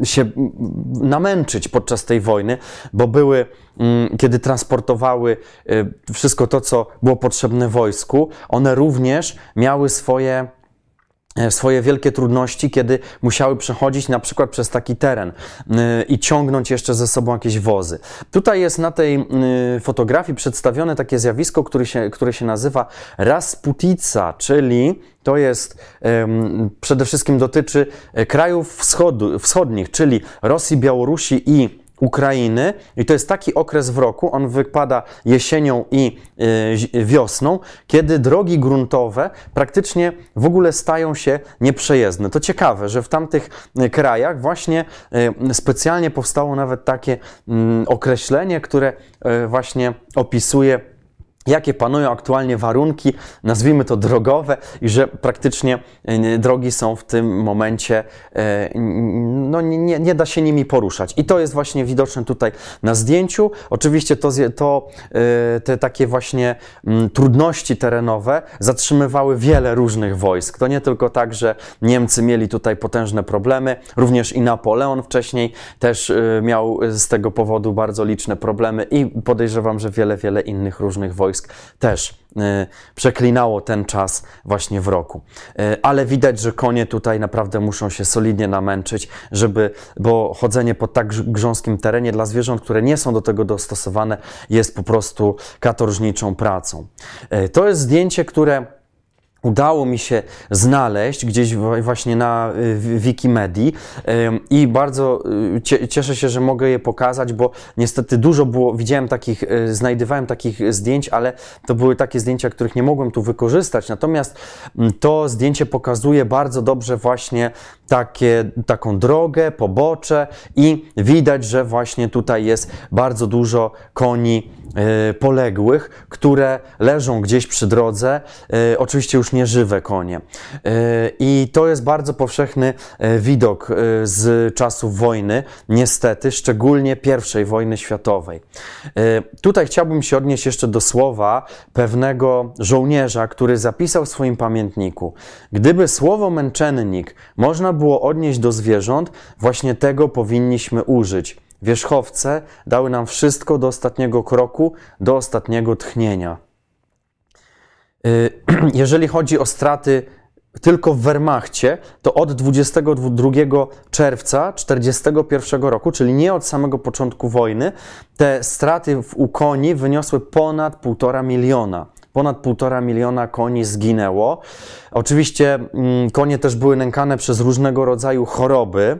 się namęczyć podczas tej wojny, bo były, mm, kiedy transportowały wszystko to, co było potrzebne wojsku, one również miały swoje swoje wielkie trudności, kiedy musiały przechodzić na przykład przez taki teren e, i ciągnąć jeszcze ze sobą jakieś wozy. Tutaj jest na tej e, fotografii przedstawione takie zjawisko, które się, które się nazywa Rasputica, czyli to jest przede wszystkim dotyczy krajów wschodu, wschodnich, czyli Rosji, Białorusi i Ukrainy i to jest taki okres w roku, on wypada jesienią i y, wiosną, kiedy drogi gruntowe praktycznie w ogóle stają się nieprzejezdne. To ciekawe, że w tamtych y, krajach właśnie y, specjalnie powstało nawet takie mm, określenie, które właśnie opisuje jakie panują aktualnie warunki, nazwijmy to drogowe, i że praktycznie e, drogi są w tym momencie, e, no nie, nie da się nimi poruszać. I to jest właśnie widoczne tutaj na zdjęciu. Oczywiście to, to e, te takie właśnie mm, trudności terenowe zatrzymywały wiele różnych wojsk. To nie tylko tak, że Niemcy mieli tutaj potężne problemy, również i Napoleon wcześniej też miał z tego powodu bardzo liczne problemy i podejrzewam, że wiele, wiele innych różnych wojsk wojsk też przeklinało ten czas właśnie w roku. Ale widać, że konie tutaj naprawdę muszą się solidnie namęczyć, żeby, bo chodzenie po tak grząskim terenie dla zwierząt, które nie są do tego dostosowane, jest po prostu katorżniczą pracą. To jest zdjęcie, które udało mi się znaleźć gdzieś właśnie na y, Wikimedii i bardzo y, cieszę się, że mogę je pokazać, bo niestety dużo było, widziałem takich, y, znajdywałem takich zdjęć, ale to były takie zdjęcia, których nie mogłem tu wykorzystać. Natomiast mm, to zdjęcie pokazuje bardzo dobrze właśnie takie, taką drogę, pobocze i widać, że właśnie tutaj jest bardzo dużo koni poległych, które leżą gdzieś przy drodze. Oczywiście już nieżywe konie. E, I to jest bardzo powszechny e, widok e, z czasów wojny, niestety, szczególnie I wojny światowej. Tutaj chciałbym się odnieść jeszcze do słowa pewnego żołnierza, który zapisał w swoim pamiętniku: Gdyby słowo męczennik można było odnieść do zwierząt, właśnie tego powinniśmy użyć. Wierzchowce dały nam wszystko do ostatniego kroku, do ostatniego tchnienia. Y, jeżeli chodzi o straty tylko w Wehrmachcie, to od 22 czerwca 1941 roku, czyli nie od samego początku wojny, te straty w, u koni wyniosły ponad 1,5 miliona. Ponad 1,5 miliona koni zginęło. Oczywiście mm, konie też były nękane przez różnego rodzaju choroby.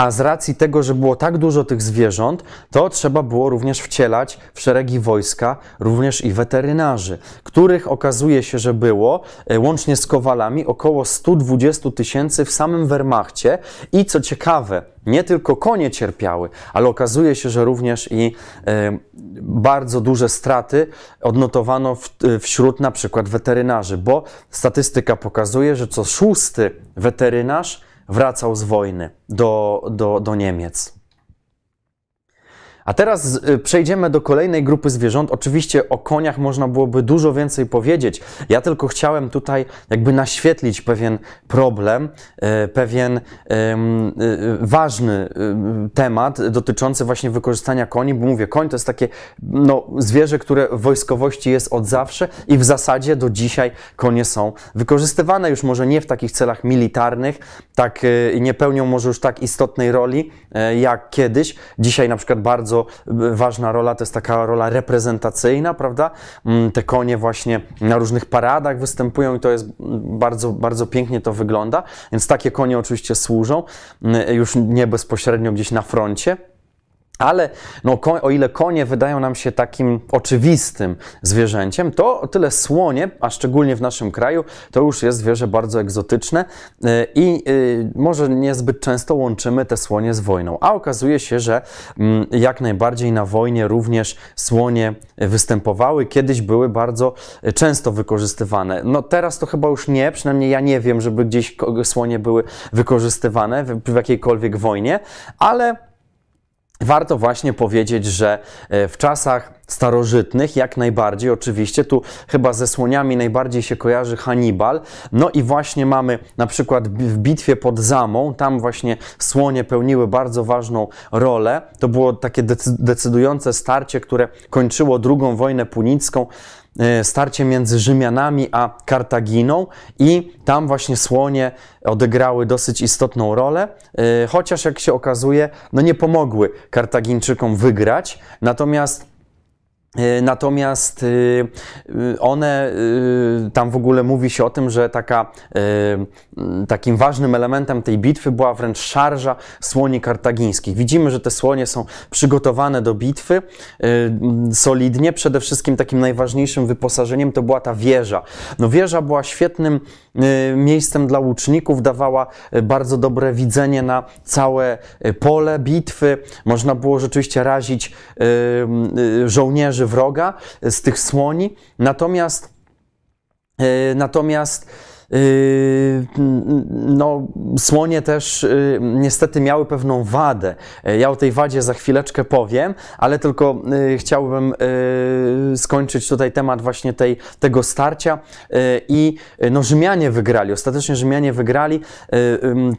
A z racji tego, że było tak dużo tych zwierząt, to trzeba było również wcielać w szeregi wojska również i weterynarzy, których okazuje się, że było e, łącznie z kowalami około 120 tysięcy w samym Wehrmachcie. I co ciekawe, nie tylko konie cierpiały, ale okazuje się, że również i e, bardzo duże straty odnotowano e, wśród na przykład weterynarzy, bo statystyka pokazuje, że co szósty weterynarz wracał z wojny do, do, do Niemiec. A teraz y, przejdziemy do kolejnej grupy zwierząt. Oczywiście o koniach można byłoby dużo więcej powiedzieć. Ja tylko chciałem tutaj jakby naświetlić pewien problem, y, pewien y, ważny temat dotyczący właśnie wykorzystania koni, bo mówię, koń to jest takie no, zwierzę, które w wojskowości jest od zawsze i w zasadzie do dzisiaj konie są wykorzystywane już może nie w takich celach militarnych, tak nie pełnią może już tak istotnej roli jak kiedyś. Dzisiaj na przykład bardzo ważna rola to jest taka rola reprezentacyjna, prawda? Mm, te konie właśnie na różnych paradach występują i to jest bardzo, bardzo pięknie to wygląda. Więc takie konie oczywiście służą, mm, już nie bezpośrednio gdzieś na froncie. Ale no, o ile konie wydają nam się takim oczywistym zwierzęciem, to o tyle słonie, a szczególnie w naszym kraju, to już jest zwierzę bardzo egzotyczne y, i y, może niezbyt często łączymy te słonie z wojną. A okazuje się, że mm, jak najbardziej na wojnie również słonie występowały, kiedyś były bardzo często wykorzystywane. No teraz to chyba już nie, przynajmniej ja nie wiem, żeby gdzieś słonie były wykorzystywane w, w jakiejkolwiek wojnie, ale Warto właśnie powiedzieć, że e, w czasach starożytnych jak najbardziej, oczywiście, tu chyba ze słoniami najbardziej się kojarzy Hannibal. No i właśnie mamy na przykład w bitwie pod Zamą, tam właśnie słonie pełniły bardzo ważną rolę. To było takie decydujące starcie, które kończyło II wojnę punicką. E, starcie między Rzymianami a Kartaginą i tam właśnie słonie odegrały dosyć istotną rolę, e, chociaż jak się okazuje, no nie pomogły Kartagińczykom wygrać, natomiast natomiast y, y, one, y, tam w ogóle mówi się o tym, że taka, takim ważnym elementem tej bitwy była wręcz szarża słoni kartagińskich. Widzimy, że te słonie są przygotowane do bitwy solidnie. Przede wszystkim takim najważniejszym wyposażeniem to była ta wieża. No wieża była świetnym miejscem dla łuczników, dawała bardzo dobre widzenie na całe pole bitwy. Można było rzeczywiście razić żołnierzy wroga z tych słoni. Natomiast, e, natomiast no, słonie też niestety miały pewną wadę. Ja o tej wadzie za chwileczkę powiem, ale tylko chciałbym skończyć tutaj temat właśnie tej, tego starcia i no, Rzymianie wygrali. Ostatecznie Rzymianie wygrali.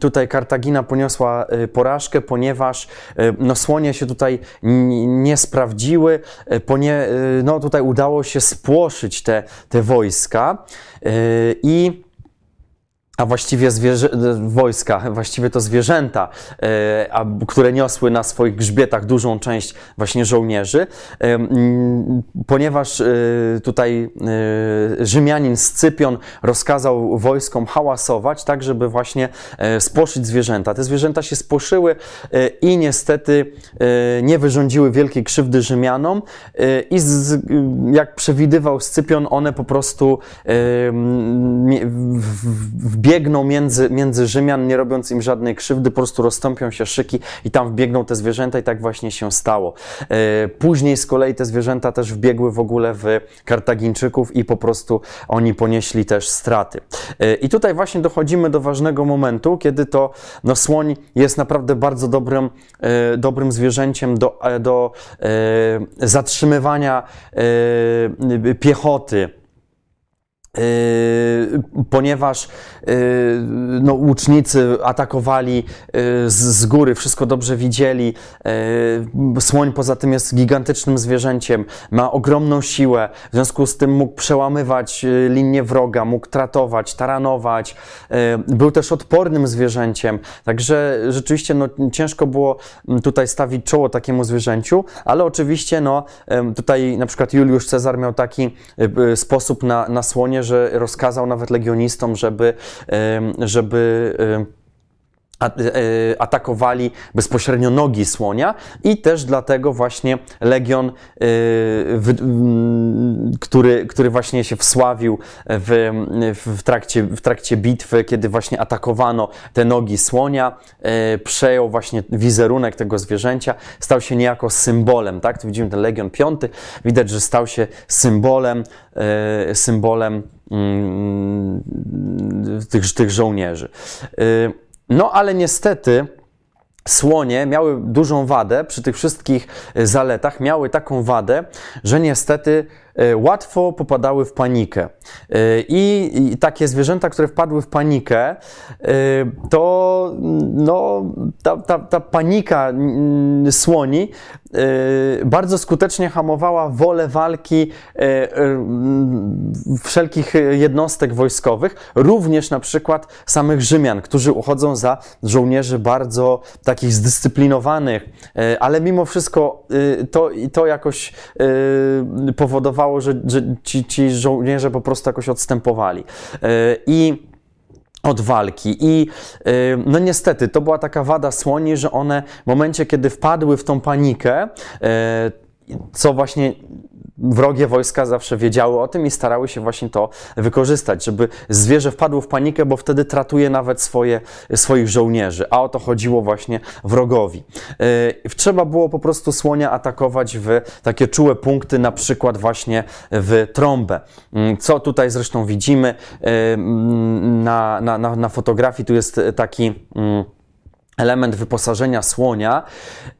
Tutaj Kartagina poniosła porażkę, ponieważ no, słonie się tutaj nie sprawdziły, ponie, no, tutaj udało się spłoszyć te, te wojska i a właściwie zwierzę, wojska, właściwie to zwierzęta, e, a, które niosły na swoich grzbietach dużą część właśnie żołnierzy, e, ponieważ e, tutaj Rzymianin Scypion rozkazał wojskom hałasować, tak żeby właśnie spłoszyć zwierzęta. Te zwierzęta się spłoszyły i niestety nie wyrządziły wielkiej krzywdy Rzymianom i z, jak przewidywał Scypion, one po prostu wbiegły biegną między, między Rzymian, nie robiąc im żadnej krzywdy, po prostu rozstąpią się szyki i tam wbiegną te zwierzęta i tak właśnie się stało. E, później z kolei te zwierzęta też wbiegły w ogóle w Kartagińczyków i po prostu oni ponieśli też straty. E, I tutaj właśnie dochodzimy do ważnego momentu, kiedy to no, słoń jest naprawdę bardzo dobrym, e, dobrym zwierzęciem do, do zatrzymywania piechoty ponieważ yy, no, łucznicy atakowali yy, z, z, góry, wszystko dobrze widzieli. Yy, słoń poza tym jest gigantycznym zwierzęciem, ma ogromną siłę, w związku z tym mógł przełamywać yy, linię wroga, mógł tratować, taranować. Yy, był też odpornym zwierzęciem, także rzeczywiście no, ciężko było tutaj stawić czoło takiemu zwierzęciu, ale oczywiście no, tutaj na przykład Juliusz Cezar miał taki sposób na, na słonie, że rozkazał nawet legionistom, żeby, żeby E, atakowali bezpośrednio nogi słonia i też dlatego właśnie legion, e, który, który właśnie się wsławił w, w, trakcie, w trakcie bitwy, kiedy właśnie atakowano te nogi słonia, e, przejął właśnie wizerunek tego zwierzęcia, stał się niejako symbolem, tak? Tu widzimy ten legion piąty, widać, że stał się symbolem, symbolem tych, tych żołnierzy. No ale niestety słonie miały dużą wadę przy tych wszystkich zaletach, miały taką wadę, że niestety łatwo popadały w panikę. E, I, takie zwierzęta, które wpadły w panikę, e, to no, ta, ta, ta panika słoni bardzo skutecznie hamowała wolę walki wszelkich jednostek wojskowych, również na przykład samych Rzymian, którzy uchodzą za żołnierzy bardzo takich zdyscyplinowanych, ale mimo wszystko to, to jakoś powodowało, powodowało, że, że ci, ci żołnierze po prostu jakoś odstępowali. E, I od walki. I e, no niestety, to była taka wada słoni, że one w momencie, kiedy wpadły w tą panikę, e, co właśnie wrogie wojska zawsze wiedziały o tym i starały się właśnie to wykorzystać, żeby zwierzę wpadło w panikę, bo wtedy tratuje nawet swoje, swoich żołnierzy, a o to chodziło właśnie wrogowi. Yy, trzeba było po prostu słonia atakować w takie czułe punkty, na przykład właśnie w trąbę. Yy, co tutaj zresztą widzimy yy, na, na, na, na fotografii, tu jest taki element wyposażenia słonia.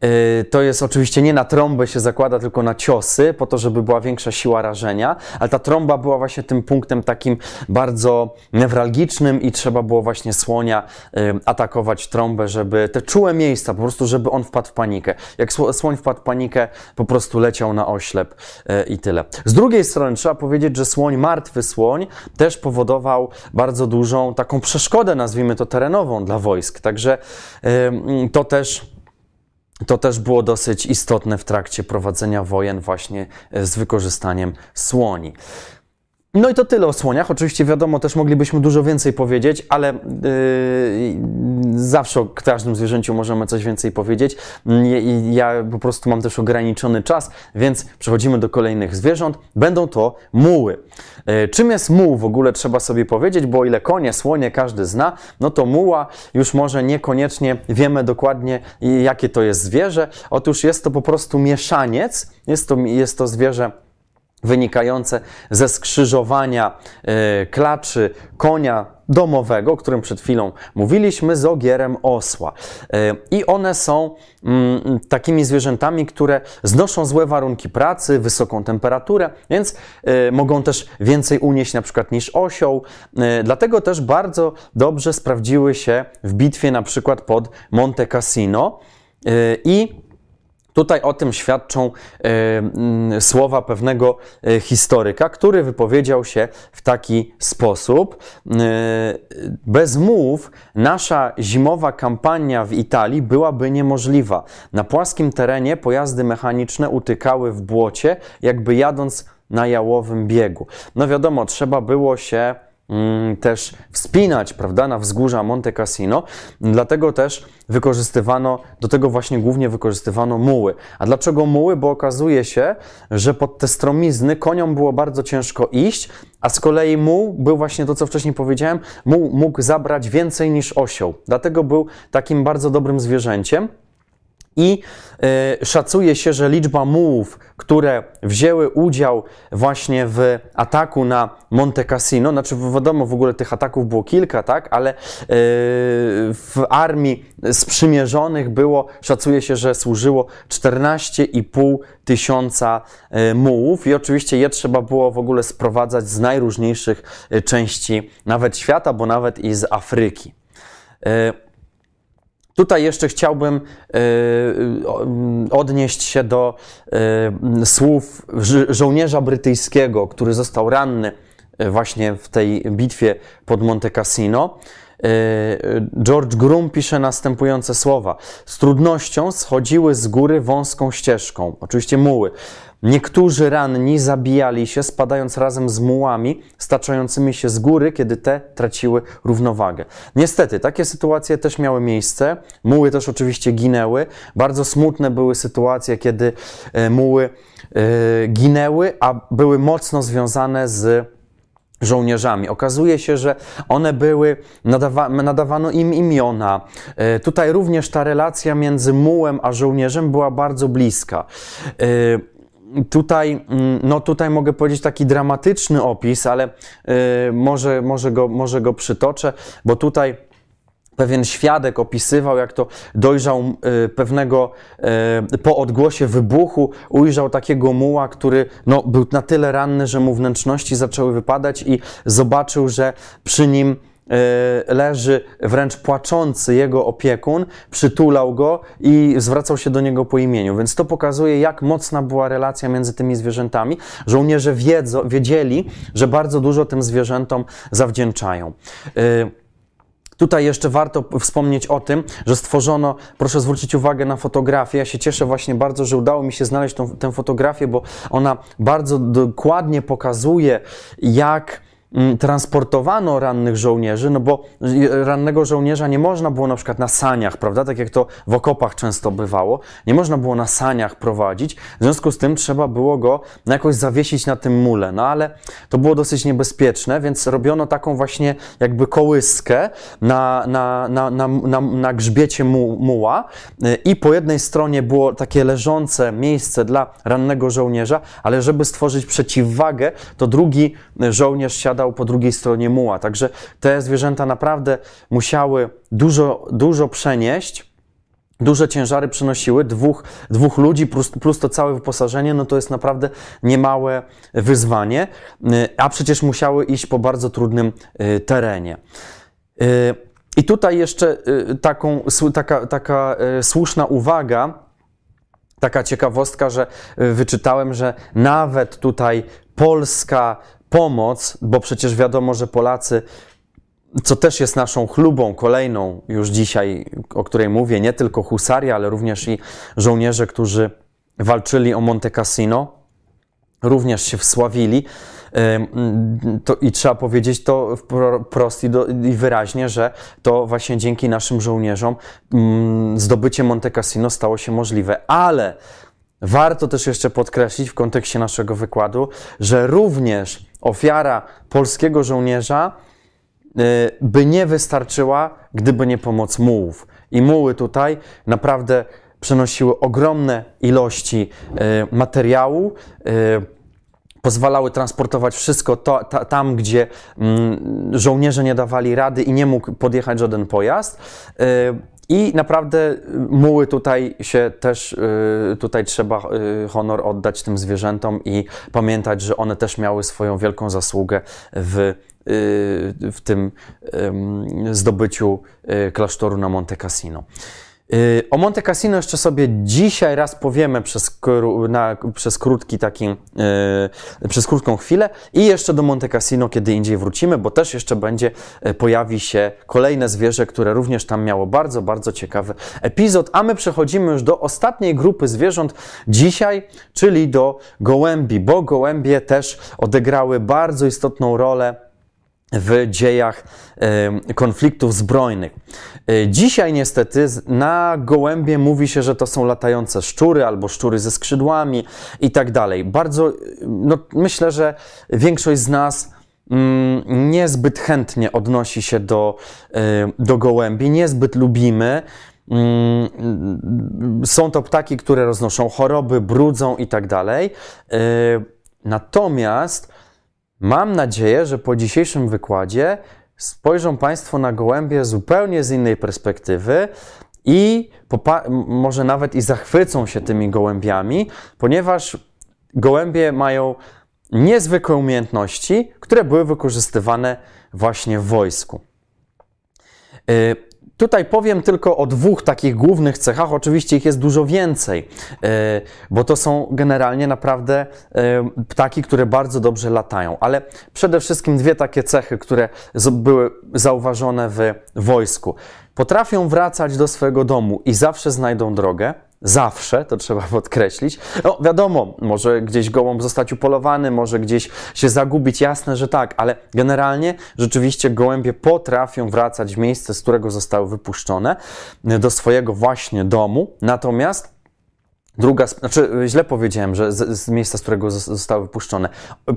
Y, to jest oczywiście nie na trąbę się zakłada, tylko na ciosy, po to, żeby była większa siła rażenia, ale ta trąba była właśnie tym punktem takim bardzo newralgicznym i trzeba było właśnie słonia y, atakować trąbę, żeby te czułe miejsca, po prostu, żeby on wpadł w panikę. Jak słoń wpadł w panikę, po prostu leciał na oślep y, i tyle. Z drugiej strony trzeba powiedzieć, że słoń, martwy słoń, też powodował bardzo dużą taką przeszkodę, nazwijmy to terenową dla wojsk. Także to też to też było dosyć istotne w trakcie prowadzenia wojen właśnie e, z wykorzystaniem słoni. No i to tyle o słoniach. Oczywiście wiadomo, też moglibyśmy dużo więcej powiedzieć, ale yy, zawsze o każdym zwierzęciu możemy coś więcej powiedzieć. I ja po prostu mam też ograniczony czas, więc przechodzimy do kolejnych zwierząt. Będą to muły. Yy, czym jest muł w ogóle trzeba sobie powiedzieć, bo ile konie, słonie każdy zna, no to muła już może niekoniecznie wiemy dokładnie jakie to jest zwierzę. Otóż jest to po prostu mieszaniec, jest to, jest to zwierzę wynikające ze skrzyżowania e, klaczy konia domowego, o którym przed chwilą mówiliśmy, z ogierem osła. E, I one są mm, takimi zwierzętami, które znoszą złe warunki pracy, wysoką temperaturę, więc e, mogą też więcej unieść na przykład niż osioł. Dlatego też bardzo dobrze sprawdziły się w bitwie na przykład pod Monte Cassino i Tutaj o tym świadczą y, y, słowa pewnego y, historyka, który wypowiedział się w taki sposób. Bez mułów nasza zimowa kampania w Italii byłaby niemożliwa. Na płaskim terenie pojazdy mechaniczne utykały w błocie, jakby jadąc na jałowym biegu. No wiadomo, trzeba było się Mm, też wspinać, prawda, na wzgórza Monte Cassino. Dlatego też wykorzystywano, do tego właśnie głównie wykorzystywano muły. A dlaczego muły? Bo okazuje się, że pod te stromizny koniom było bardzo ciężko iść, a z kolei muł był właśnie to, co wcześniej powiedziałem, muł mógł zabrać więcej niż osioł. Dlatego był takim bardzo dobrym zwierzęciem. I y, szacuje się, że liczba mułów, które wzięły udział właśnie w ataku na Monte Cassino, znaczy wiadomo, w ogóle tych ataków było kilka, tak, ale y, w armii sprzymierzonych było, szacuje się, że służyło 14,5 tysiąca y, mułów i oczywiście je trzeba było w ogóle sprowadzać z najróżniejszych części nawet świata, bo nawet i z Afryki. Tutaj jeszcze chciałbym y, odnieść się do y, słów żołnierza brytyjskiego, który został ranny właśnie w tej bitwie pod Monte Cassino. George Groom pisze następujące słowa. Z trudnością schodziły z góry wąską ścieżką, oczywiście muły. Niektórzy ranni zabijali się, spadając razem z mułami staczającymi się z góry, kiedy te traciły równowagę. Niestety, takie sytuacje też miały miejsce. Muły też oczywiście ginęły. Bardzo smutne były sytuacje, kiedy e, muły e, ginęły, a były mocno związane z żołnierzami. Okazuje się, że one były, nadawa, nadawano im imiona. E, tutaj również ta relacja między mułem a żołnierzem była bardzo bliska. Tutaj, mm, no tutaj mogę powiedzieć taki dramatyczny opis, ale y, może, może, go, może go przytoczę, bo tutaj pewien świadek opisywał, jak to dojrzał y, pewnego, y, po odgłosie wybuchu, ujrzał takiego muła, który no, był na tyle ranny, że mu wnętrzności zaczęły wypadać i zobaczył, że przy nim leży wręcz płaczący jego opiekun, przytulał go i zwracał się do niego po imieniu. Więc to pokazuje, jak mocna była relacja między tymi zwierzętami. Żołnierze wiedzą, wiedzieli, że bardzo dużo tym zwierzętom zawdzięczają. E, tutaj jeszcze warto wspomnieć o tym, że stworzono, proszę zwrócić uwagę na fotografię. Ja się cieszę właśnie bardzo, że udało mi się znaleźć tą, tę fotografię, bo ona bardzo dokładnie pokazuje, jak transportowano rannych żołnierzy, no bo rannego żołnierza nie można było na przykład na saniach, prawda, tak jak to w okopach często bywało, nie można było na saniach prowadzić, w związku z tym trzeba było go jakoś zawiesić na tym mule, no ale to było dosyć niebezpieczne, więc robiono taką właśnie jakby kołyskę na, na, na, na, na, na grzbiecie mu, muła y, i po jednej stronie było takie leżące miejsce dla rannego żołnierza, ale żeby stworzyć przeciwwagę, to drugi żołnierz siada po drugiej stronie muła. Także te zwierzęta naprawdę musiały dużo, dużo przenieść. Duże ciężary przynosiły, dwóch, dwóch ludzi plus, plus to całe wyposażenie, no to jest naprawdę niemałe wyzwanie, a przecież musiały iść po bardzo trudnym y, terenie. Y, I tutaj jeszcze y, taką, taka, taka słuszna uwaga, taka ciekawostka, że wyczytałem, że nawet tutaj Polska pomoc, bo przecież wiadomo, że Polacy, co też jest naszą chlubą kolejną już dzisiaj, o której mówię, nie tylko husaria, ale również i żołnierze, którzy walczyli o Monte Cassino, również się wsławili. To, I trzeba powiedzieć to wprost i, do, i wyraźnie, że to właśnie dzięki naszym żołnierzom zdobycie Monte Cassino stało się możliwe. Ale warto też jeszcze podkreślić w kontekście naszego wykładu, że również ofiara polskiego żołnierza y, by nie wystarczyła, gdyby nie pomoc mułów. I muły tutaj naprawdę przenosiły ogromne ilości y, materiału, y, pozwalały transportować wszystko to, ta, tam, gdzie mm, żołnierze nie dawali rady i nie mógł podjechać żaden pojazd. Y, I naprawdę muły tutaj się też, y, tutaj trzeba y, honor oddać tym zwierzętom i pamiętać, że one też miały swoją wielką zasługę w, w tym zdobyciu klasztoru na Monte Cassino. Y, o Monte Cassino jeszcze sobie dzisiaj raz powiemy przez, na, przez krótki taki, yy, przez krótką chwilę. I jeszcze do Monte Cassino kiedy indziej wrócimy, bo też jeszcze będzie, y, pojawi się kolejne zwierzę, które również tam miało bardzo, bardzo ciekawy epizod, a my przechodzimy już do ostatniej grupy zwierząt dzisiaj, czyli do gołębi, bo gołębie też odegrały bardzo istotną rolę w dziejach konfliktów zbrojnych. E, dzisiaj niestety na gołębie mówi się, że to są latające szczury albo szczury ze skrzydłami i tak dalej. Bardzo, no, myślę, że większość z nas mm, niezbyt chętnie odnosi się do, e, do gołębi, niezbyt lubimy. Mm, są to ptaki, które roznoszą choroby, brudzą i tak dalej. E, natomiast Mam nadzieję, że po dzisiejszym wykładzie spojrzą Państwo na gołębie zupełnie z innej perspektywy i może nawet i zachwycą się tymi gołębiami, ponieważ gołębie mają niezwykłe umiejętności, które były wykorzystywane właśnie w wojsku. Y, Tutaj powiem tylko o dwóch takich głównych cechach, oczywiście ich jest dużo więcej, e, bo to są generalnie naprawdę e, ptaki, które bardzo dobrze latają, ale przede wszystkim dwie takie cechy, które były zauważone w wojsku. Potrafią wracać do swojego domu i zawsze znajdą drogę, Zawsze, to trzeba podkreślić. No wiadomo, może gdzieś gołąb zostać upolowany, może gdzieś się zagubić, jasne, że tak, ale generalnie rzeczywiście gołębie potrafią wracać w miejsce, z którego zostały wypuszczone, do swojego właśnie domu. Natomiast Druga, znaczy źle powiedziałem, że z, z, miejsca, z którego zostały wypuszczone,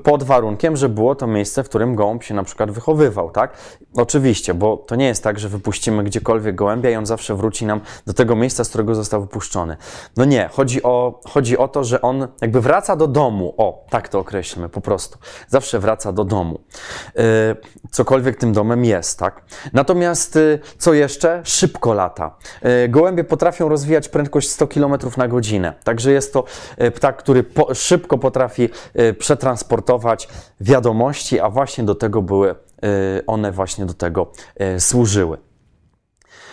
pod warunkiem, że było to miejsce, w którym gołąb się na przykład wychowywał, tak? Oczywiście, bo to nie jest tak, że wypuścimy gdziekolwiek gołębia i on zawsze wróci nam do tego miejsca, z którego został wypuszczony. No nie, chodzi o, chodzi o to, że on jakby wraca do domu, o, tak to określmy po prostu. Zawsze wraca do domu. Yy, cokolwiek tym domem jest, tak? Natomiast yy, co jeszcze? Szybko lata. Yy, gołębie potrafią rozwijać prędkość 100 km na godzinę. Także jest to e, ptak, który po, szybko potrafi e, przetransportować wiadomości, a właśnie do tego były, e, one właśnie do tego służyły.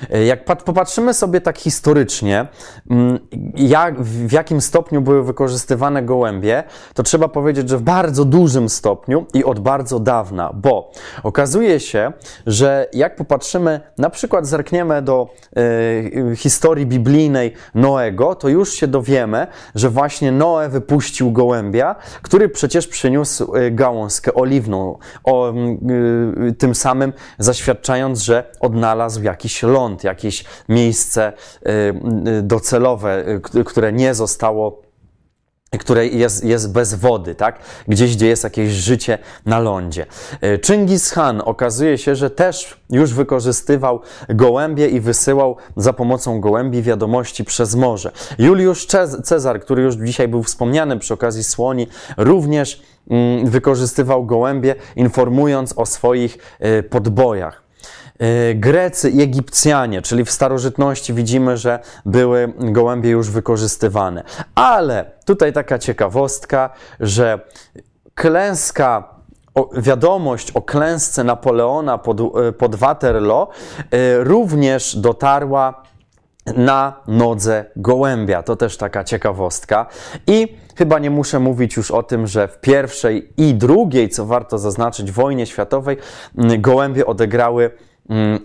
E, jak popatrzymy sobie tak historycznie, mm, jak, w jakim stopniu były wykorzystywane gołębie, to trzeba powiedzieć, że w bardzo dużym stopniu i od bardzo dawna, bo okazuje się, że jak popatrzymy, na przykład zerkniemy do y, historii biblijnej Noego, to już się dowiemy, że właśnie Noe wypuścił gołębia, który przecież przyniósł e, gałązkę oliwną, o, y, tym samym zaświadczając, że odnalazł jakiś ląd jakieś miejsce y, y, docelowe, y, które nie zostało które jest, jest bez wody, tak? Gdzieś, gdzie jest jakieś życie na lądzie. Chingis Khan okazuje się, że też już wykorzystywał gołębie i wysyłał za pomocą gołębi wiadomości przez morze. Juliusz Cezar, który już dzisiaj był wspomniany przy okazji słoni, również mm, wykorzystywał gołębie, informując o swoich podbojach. E, Grecy i Egipcjanie, czyli w starożytności widzimy, że były gołębie już wykorzystywane. Ale tutaj taka ciekawostka, że klęska wiadomość o klęsce Napoleona pod, e, pod Waterloo e, również dotarła na nodze gołębia. To też taka ciekawostka. I chyba nie muszę mówić już o tym, że w pierwszej i drugiej, co warto zaznaczyć, wojnie światowej gołębie odegrały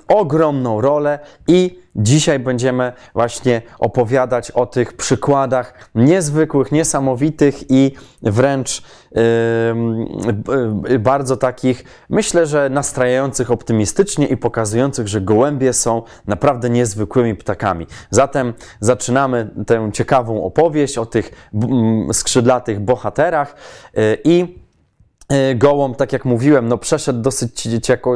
ogromną rolę i dzisiaj będziemy właśnie opowiadać o tych przykładach niezwykłych, niesamowitych i wręcz yy, bardzo takich, myślę, że nastrajających optymistycznie i pokazujących, że gołębie są naprawdę niezwykłymi ptakami. Zatem zaczynamy tę ciekawą opowieść o tych skrzydlatych bohaterach yy, i gołąb, tak jak mówiłem, no przeszedł dosyć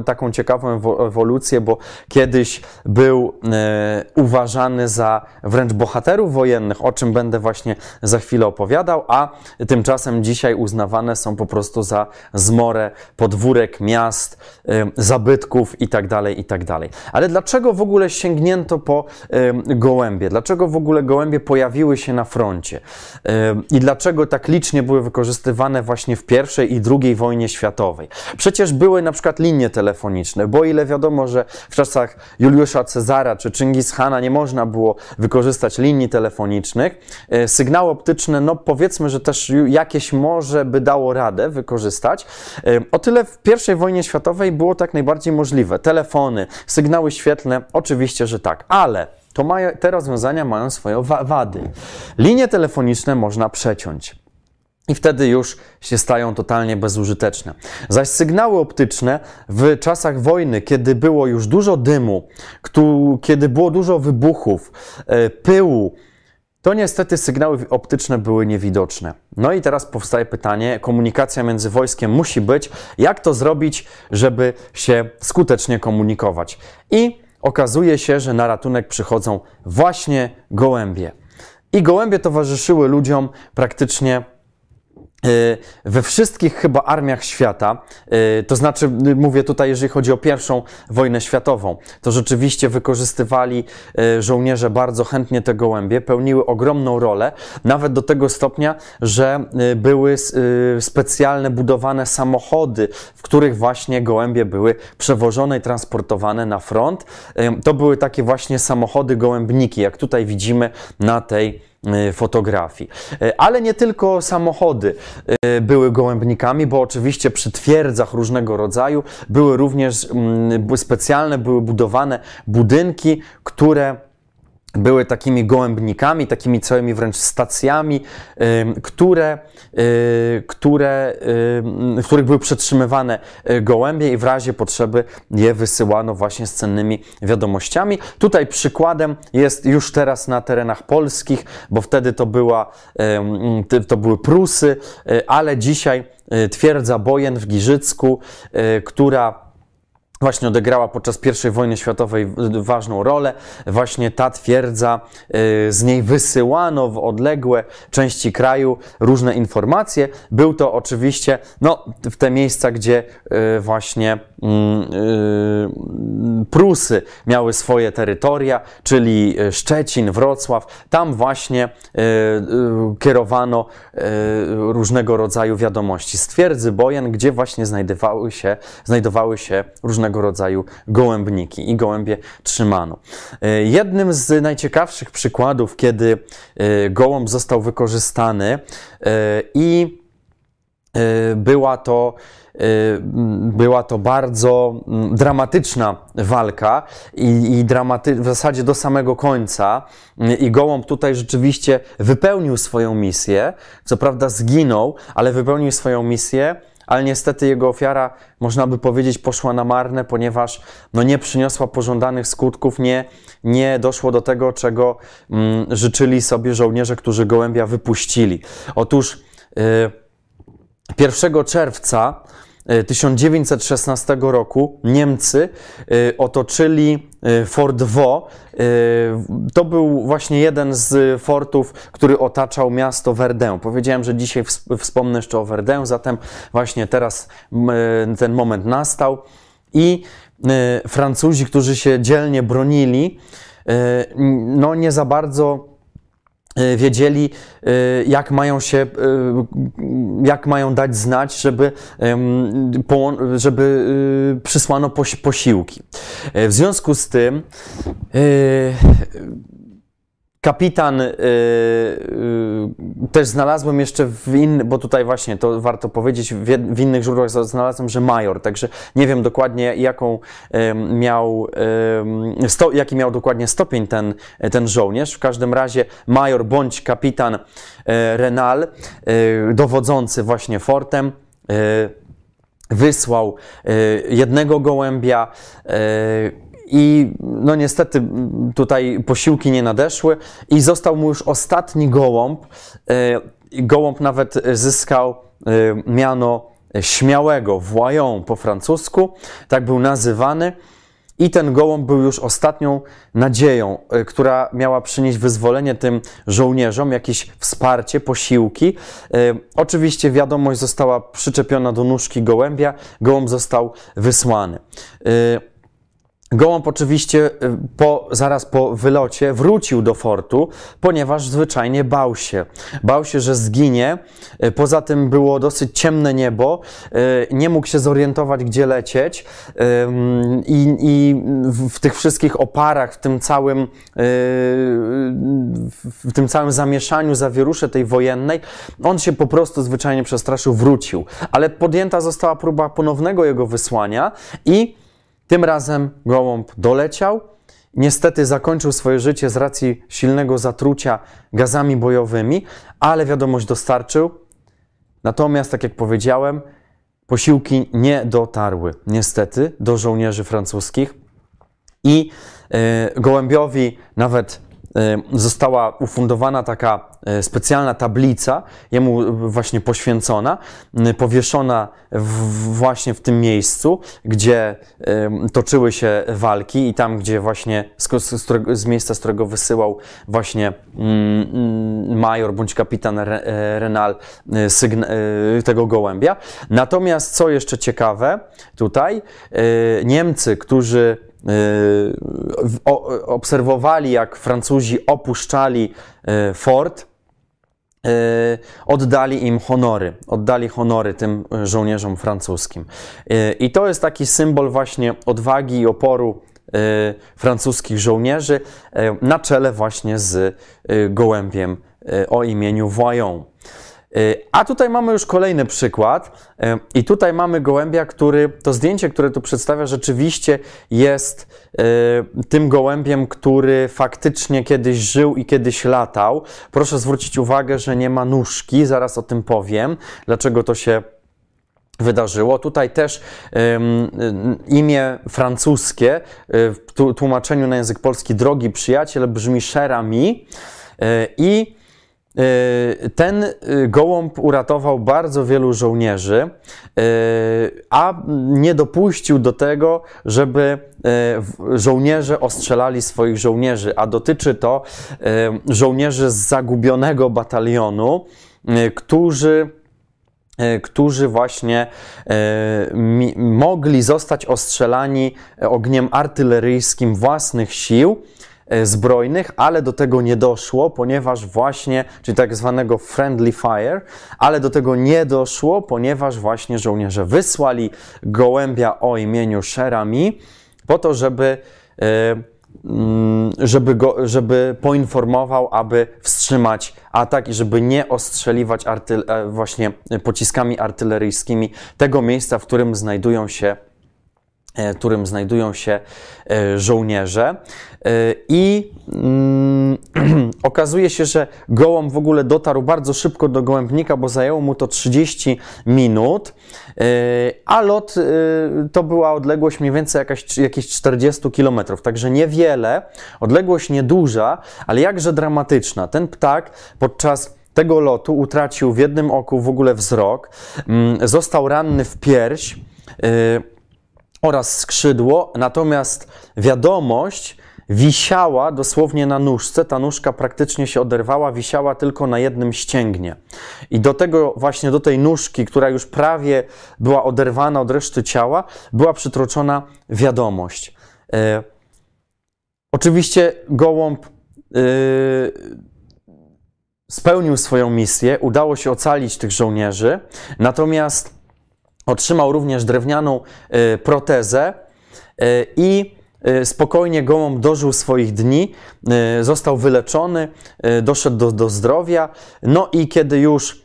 taką ciekawą ewolucję, bo kiedyś był e, uważany za wręcz bohaterów wojennych, o czym będę właśnie za chwilę opowiadał, a tymczasem dzisiaj uznawane są po prostu za zmorę podwórek miast, e, zabytków itd., tak itd. Tak Ale dlaczego w ogóle sięgnięto po e, gołębie? Dlaczego w ogóle gołębie pojawiły się na froncie? E, I dlaczego tak licznie były wykorzystywane właśnie w pierwszej i drugiej II wojnie światowej. Przecież były na przykład linie telefoniczne, bo ile wiadomo, że w czasach Juliusza Cezara czy Chingis Hana nie można było wykorzystać linii telefonicznych, e, sygnały optyczne, no powiedzmy, że też jakieś może by dało radę wykorzystać. E, o tyle w I wojnie światowej było tak najbardziej możliwe. Telefony, sygnały świetlne, oczywiście, że tak, ale to te rozwiązania mają swoje wady. Linie telefoniczne można przeciąć i wtedy już się stają totalnie bezużyteczne. Zaś sygnały optyczne w czasach wojny, kiedy było już dużo dymu, kiedy było dużo wybuchów, e, pyłu, to niestety sygnały optyczne były niewidoczne. No i teraz powstaje pytanie, komunikacja między wojskiem musi być, jak to zrobić, żeby się skutecznie komunikować. I okazuje się, że na ratunek przychodzą właśnie gołębie. I gołębie towarzyszyły ludziom praktycznie we wszystkich chyba armiach świata, y, to znaczy mówię tutaj, jeżeli chodzi o pierwszą wojnę światową, to rzeczywiście wykorzystywali żołnierze bardzo chętnie te gołębie, pełniły ogromną rolę, nawet do tego stopnia, że były specjalne budowane samochody, w których właśnie gołębie były przewożone i transportowane na front. To były takie właśnie samochody gołębniki, jak tutaj widzimy na tej fotografii. Y, ale nie tylko samochody y, były gołębnikami, bo oczywiście przy twierdzach różnego rodzaju były również mm, specjalne, były budowane budynki, które były takimi gołębnikami, takimi całymi wręcz stacjami, które, y, które, w których były przetrzymywane y, gołębie i w razie potrzeby je wysyłano właśnie z cennymi wiadomościami. Tutaj przykładem jest już teraz na terenach polskich, bo wtedy to, była, to były Prusy, y, ale dzisiaj twierdza Bojen w Giżycku, która właśnie odegrała podczas I wojny światowej ważną rolę. Właśnie ta twierdza, y, z niej wysyłano w odległe części kraju różne informacje. Był to oczywiście no, w te miejsca, gdzie y, właśnie mm, y, Prusy miały swoje terytoria, czyli Szczecin, Wrocław. Tam właśnie kierowano różnego rodzaju wiadomości z twierdzy Bojen, gdzie właśnie znajdowały się, znajdowały się różnego różnego rodzaju gołębniki i gołębie trzymano. E, jednym z najciekawszych przykładów, kiedy e, gołąb został wykorzystany e, i była to była to bardzo dramatyczna walka i, i dramaty w zasadzie do samego końca. I gołąb tutaj rzeczywiście wypełnił swoją misję. Co prawda zginął, ale wypełnił swoją misję ale niestety jego ofiara, można by powiedzieć, poszła na marne, ponieważ no, nie przyniosła pożądanych skutków, nie, nie doszło do tego, czego mm, życzyli sobie żołnierze, którzy gołębia wypuścili. Otóż y, 1 czerwca 1916 e, roku Niemcy e, otoczyli e, Fort Vaux. To był właśnie jeden z fortów, który otaczał miasto Verdun. Powiedziałem, że dzisiaj wspomnę jeszcze o Verdun, zatem właśnie teraz ten moment nastał i Francuzi, którzy się dzielnie bronili, no nie za bardzo wiedzieli, y, jak mają się, y, jak mają dać znać, żeby, żeby przysłano posiłki. W związku z tym Kapitan yy, yy, też znalazłem jeszcze w innych, bo tutaj właśnie to warto powiedzieć, w, w, innych źródłach znalazłem, że major, także nie wiem dokładnie jaką yy, miał, sto, jaki miał dokładnie stopień ten, ten żołnierz. W każdym razie major bądź kapitan e, Renal, e, dowodzący właśnie fortem, e, wysłał jednego gołębia, i no niestety tutaj posiłki nie nadeszły i został mu już ostatni gołąb. E, gołąb nawet zyskał e, miano śmiałego, voyant po francusku, tak był nazywany. I ten gołąb był już ostatnią nadzieją, e, która miała przynieść wyzwolenie tym żołnierzom, jakieś wsparcie, posiłki. Oczywiście wiadomość została przyczepiona do nóżki gołębia, gołąb został wysłany. Gołąb oczywiście y, po, zaraz po wylocie wrócił do fortu, ponieważ zwyczajnie bał się. Bał się, że zginie. Y, poza tym było dosyć ciemne niebo, y, nie mógł się zorientować, gdzie lecieć. I, i w tych wszystkich oparach, w tym całym, w tym całym zamieszaniu, zawierusze tej wojennej, on się po prostu zwyczajnie przestraszył, wrócił. Ale podjęta została próba ponownego jego wysłania i tym razem gołąb doleciał. Niestety zakończył swoje życie z racji silnego zatrucia gazami bojowymi, ale wiadomość dostarczył. Natomiast, tak jak powiedziałem, posiłki nie dotarły niestety do żołnierzy francuskich i y, gołębiowi nawet została ufundowana taka E, specjalna tablica, jemu właśnie poświęcona, powieszona w, właśnie w tym miejscu, gdzie toczyły się walki i tam, gdzie właśnie z, z, z miejsca, z którego wysyłał właśnie mm, major bądź kapitan e, Renal e, tego gołębia. Natomiast co jeszcze ciekawe, tutaj Niemcy, którzy obserwowali, jak Francuzi opuszczali fort, E, oddali im honory, oddali honory tym żołnierzom francuskim. I to jest taki symbol właśnie odwagi i oporu francuskich żołnierzy na czele właśnie z gołębiem o imieniu Voyant. Y, a tutaj mamy już kolejny przykład y, i tutaj mamy gołębia, który, to zdjęcie, które tu przedstawia, rzeczywiście jest y, tym gołębiem, który faktycznie kiedyś żył i kiedyś latał. Proszę zwrócić uwagę, że nie ma nóżki, zaraz o tym powiem, dlaczego to się wydarzyło. Tutaj też um, imię francuskie w tłumaczeniu na język polski drogi przyjaciel brzmi Cher ami i ten e, gołąb uratował bardzo wielu żołnierzy, e, a nie dopuścił do tego, żeby żołnierze ostrzelali swoich żołnierzy, a dotyczy to żołnierzy z zagubionego batalionu, którzy którzy właśnie mogli zostać ostrzelani ogniem artyleryjskim własnych sił E, zbrojnych, ale do tego nie doszło, ponieważ właśnie, czyli tak zwanego friendly fire, ale do tego nie doszło, ponieważ właśnie żołnierze wysłali gołębia o imieniu Sherami po to, żeby e, mm, żeby, go, żeby poinformował, aby wstrzymać atak i żeby nie ostrzeliwać artyl, e, właśnie pociskami artyleryjskimi tego miejsca, w którym znajdują się którym znajdują się żołnierze. I mm, okazuje się, że gołąb w ogóle dotarł bardzo szybko do gołębnika, bo zajęło mu to 30 minut, e, a lot e, to była odległość mniej więcej jakaś, jakieś 40 km, także niewiele, odległość nieduża, ale jakże dramatyczna. Ten ptak podczas tego lotu utracił w jednym oku w ogóle wzrok, mm, został ranny w pierś e, oraz skrzydło, natomiast wiadomość wisiała dosłownie na nóżce, ta nóżka praktycznie się oderwała, wisiała tylko na jednym ścięgnie. I do tego, właśnie do tej nóżki, która już prawie była oderwana od reszty ciała, była przytroczona wiadomość. E, oczywiście gołąb e, spełnił swoją misję, udało się ocalić tych żołnierzy, natomiast otrzymał również drewnianą e, protezę e, i Y, spokojnie gołąb dożył swoich dni, y, został wyleczony, y, doszedł do, do zdrowia. No i kiedy już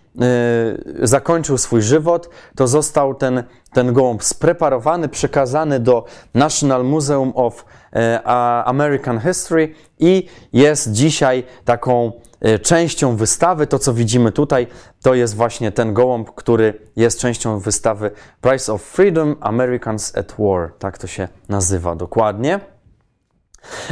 zakończył swój żywot, to został ten, ten gołąb spreparowany, przekazany do National Museum of American History i jest dzisiaj taką częścią wystawy, to co widzimy tutaj, to jest właśnie ten gołąb, który jest częścią wystawy Price of Freedom Americans at War. Tak to się nazywa dokładnie.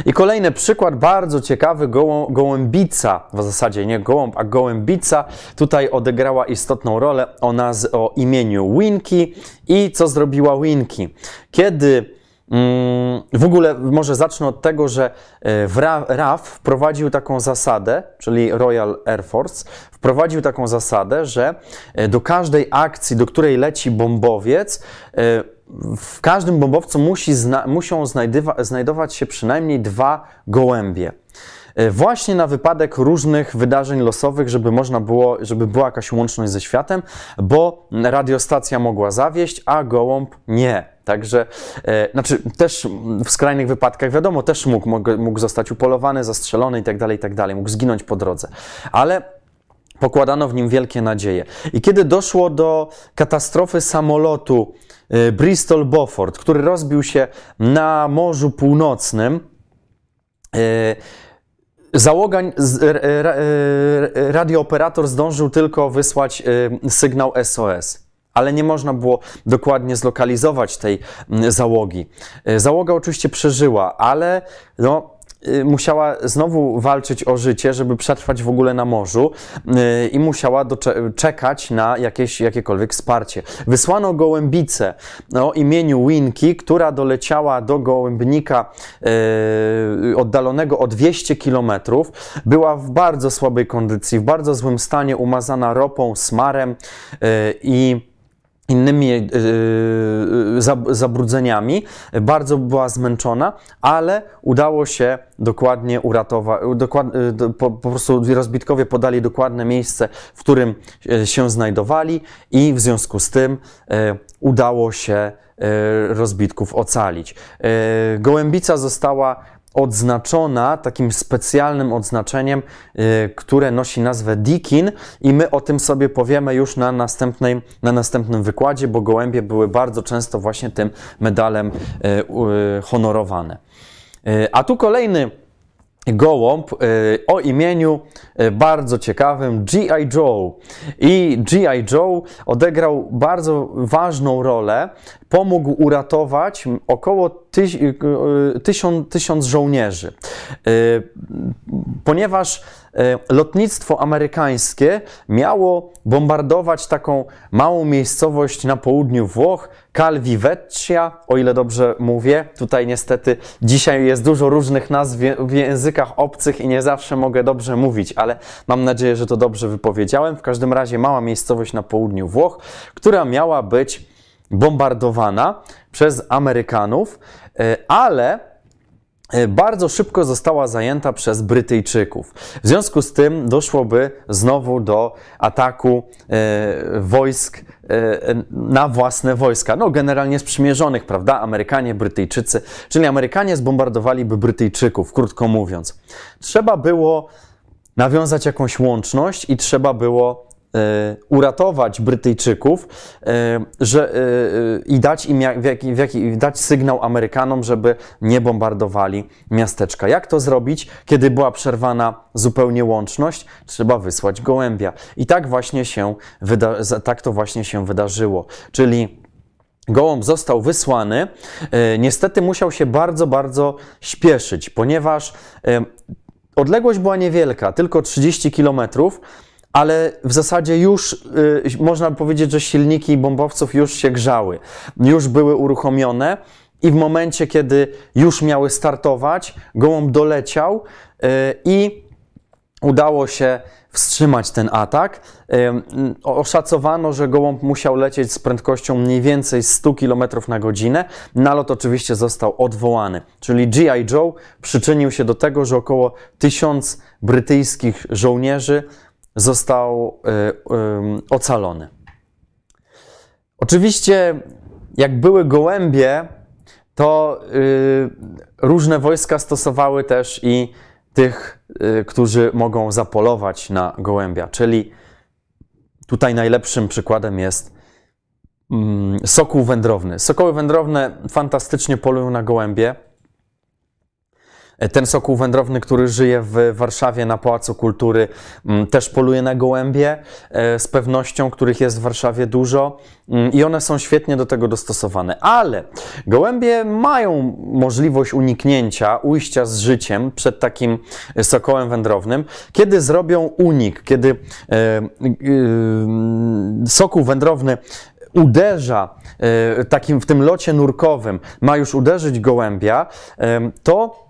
I kolejny przykład, bardzo ciekawy, gołą, gołębica, w zasadzie nie gołąb, a gołębica tutaj odegrała istotną rolę o, naz- o imieniu Winki. I co zrobiła Winki? Kiedy w ogóle może zacznę od tego, że e, RAF wprowadził taką zasadę, czyli Royal Air Force, wprowadził taką zasadę, że e, do każdej akcji, do której leci bombowiec, e, w każdym bombowcu musi muszą znajdować się przynajmniej dwa gołębie. E, właśnie na wypadek różnych wydarzeń losowych, żeby można było, żeby była jakaś łączność ze światem, bo radiostacja mogła zawieść, a gołąb nie. Także, e, znaczy też w skrajnych wypadkach, wiadomo, też mógł, mógł, mógł zostać upolowany, zastrzelony i tak dalej, i tak mógł zginąć po drodze. Ale pokładano w nim wielkie nadzieje. I kiedy doszło do katastrofy samolotu e, Bristol Beaufort, który rozbił się na Morzu Północnym, e, Załoga, radiooperator zdążył tylko wysłać sygnał SOS ale nie można było dokładnie zlokalizować tej załogi. Załoga oczywiście przeżyła, ale no, musiała znowu walczyć o życie, żeby przetrwać w ogóle na morzu y, i musiała czekać na jakieś, jakiekolwiek wsparcie. Wysłano gołębicę o imieniu Winki, która doleciała do gołębnika yy, oddalonego o 200 kilometrów. Była w bardzo słabej kondycji, w bardzo złym stanie, umazana ropą, smarem yy, i innymi yy, zabrudzeniami, bardzo była zmęczona, ale udało się dokładnie uratować, dokład, po, po prostu rozbitkowie podali dokładne miejsce, w którym się znajdowali i w związku z tym udało się rozbitków ocalić. Gołębica została odznaczona takim specjalnym odznaczeniem, y, które nosi nazwę Dikin i my o tym sobie powiemy już na, następnej, na następnym wykładzie, bo gołębie były bardzo często właśnie tym medalem y, honorowane. Y, a tu kolejny gołąb o imieniu bardzo ciekawym G.I. Joe. I G.I. Joe odegrał bardzo ważną rolę pomógł uratować około y, tysiąc, tysiąc żołnierzy. Ponieważ lotnictwo amerykańskie miało bombardować taką małą miejscowość na południu Włoch, Calviveccia, o ile dobrze mówię. Tutaj niestety dzisiaj jest dużo różnych nazw w językach obcych i nie zawsze mogę dobrze mówić, ale mam nadzieję, że to dobrze wypowiedziałem. W każdym razie mała miejscowość na południu Włoch, która miała być bombardowana przez Amerykanów, e, ale e, bardzo szybko została zajęta przez Brytyjczyków. W związku z tym doszłoby znowu do ataku e, wojsk na własne wojska. No, generalnie sprzymierzonych, prawda? Amerykanie, Brytyjczycy, czyli Amerykanie zbombardowaliby Brytyjczyków, krótko mówiąc. Trzeba było nawiązać jakąś łączność i trzeba było E, uratować Brytyjczyków e, że, e, i dać im jaki, dać sygnał Amerykanom, żeby nie bombardowali miasteczka. Jak to zrobić, kiedy była przerwana zupełnie łączność? Trzeba wysłać gołębia. I tak właśnie się tak to właśnie się wydarzyło. Czyli Gołąb został wysłany. Niestety musiał się bardzo, bardzo śpieszyć, ponieważ odległość była niewielka, tylko 30 kilometrów ale w zasadzie już y, można powiedzieć, że silniki bombowców już się grzały, już były uruchomione i w momencie, kiedy już miały startować, gołąb doleciał y, i udało się wstrzymać ten atak. Y, oszacowano, że gołąb musiał lecieć z prędkością mniej więcej 100 km na godzinę. Nalot oczywiście został odwołany, czyli G.I. Joe przyczynił się do tego, że około 1000 brytyjskich żołnierzy został y, ocalony. Oczywiście, jak były gołębie, to y, różne wojska stosowały też i tych, y, którzy mogą zapolować na gołębia, czyli tutaj najlepszym przykładem jest mm, sokół wędrowny. Sokoły wędrowne fantastycznie polują na gołębie. Ten sokół wędrowny, który żyje w Warszawie na Pałacu Kultury, mm, też poluje na gołębie e, z pewnością, których jest w Warszawie dużo mm, i one są świetnie do tego dostosowane. Ale gołębie mają możliwość uniknięcia, ujścia z życiem przed takim sokołem wędrownym, kiedy zrobią unik, kiedy e, e, sokół wędrowny uderza takim w tym locie nurkowym, ma już uderzyć gołębia, to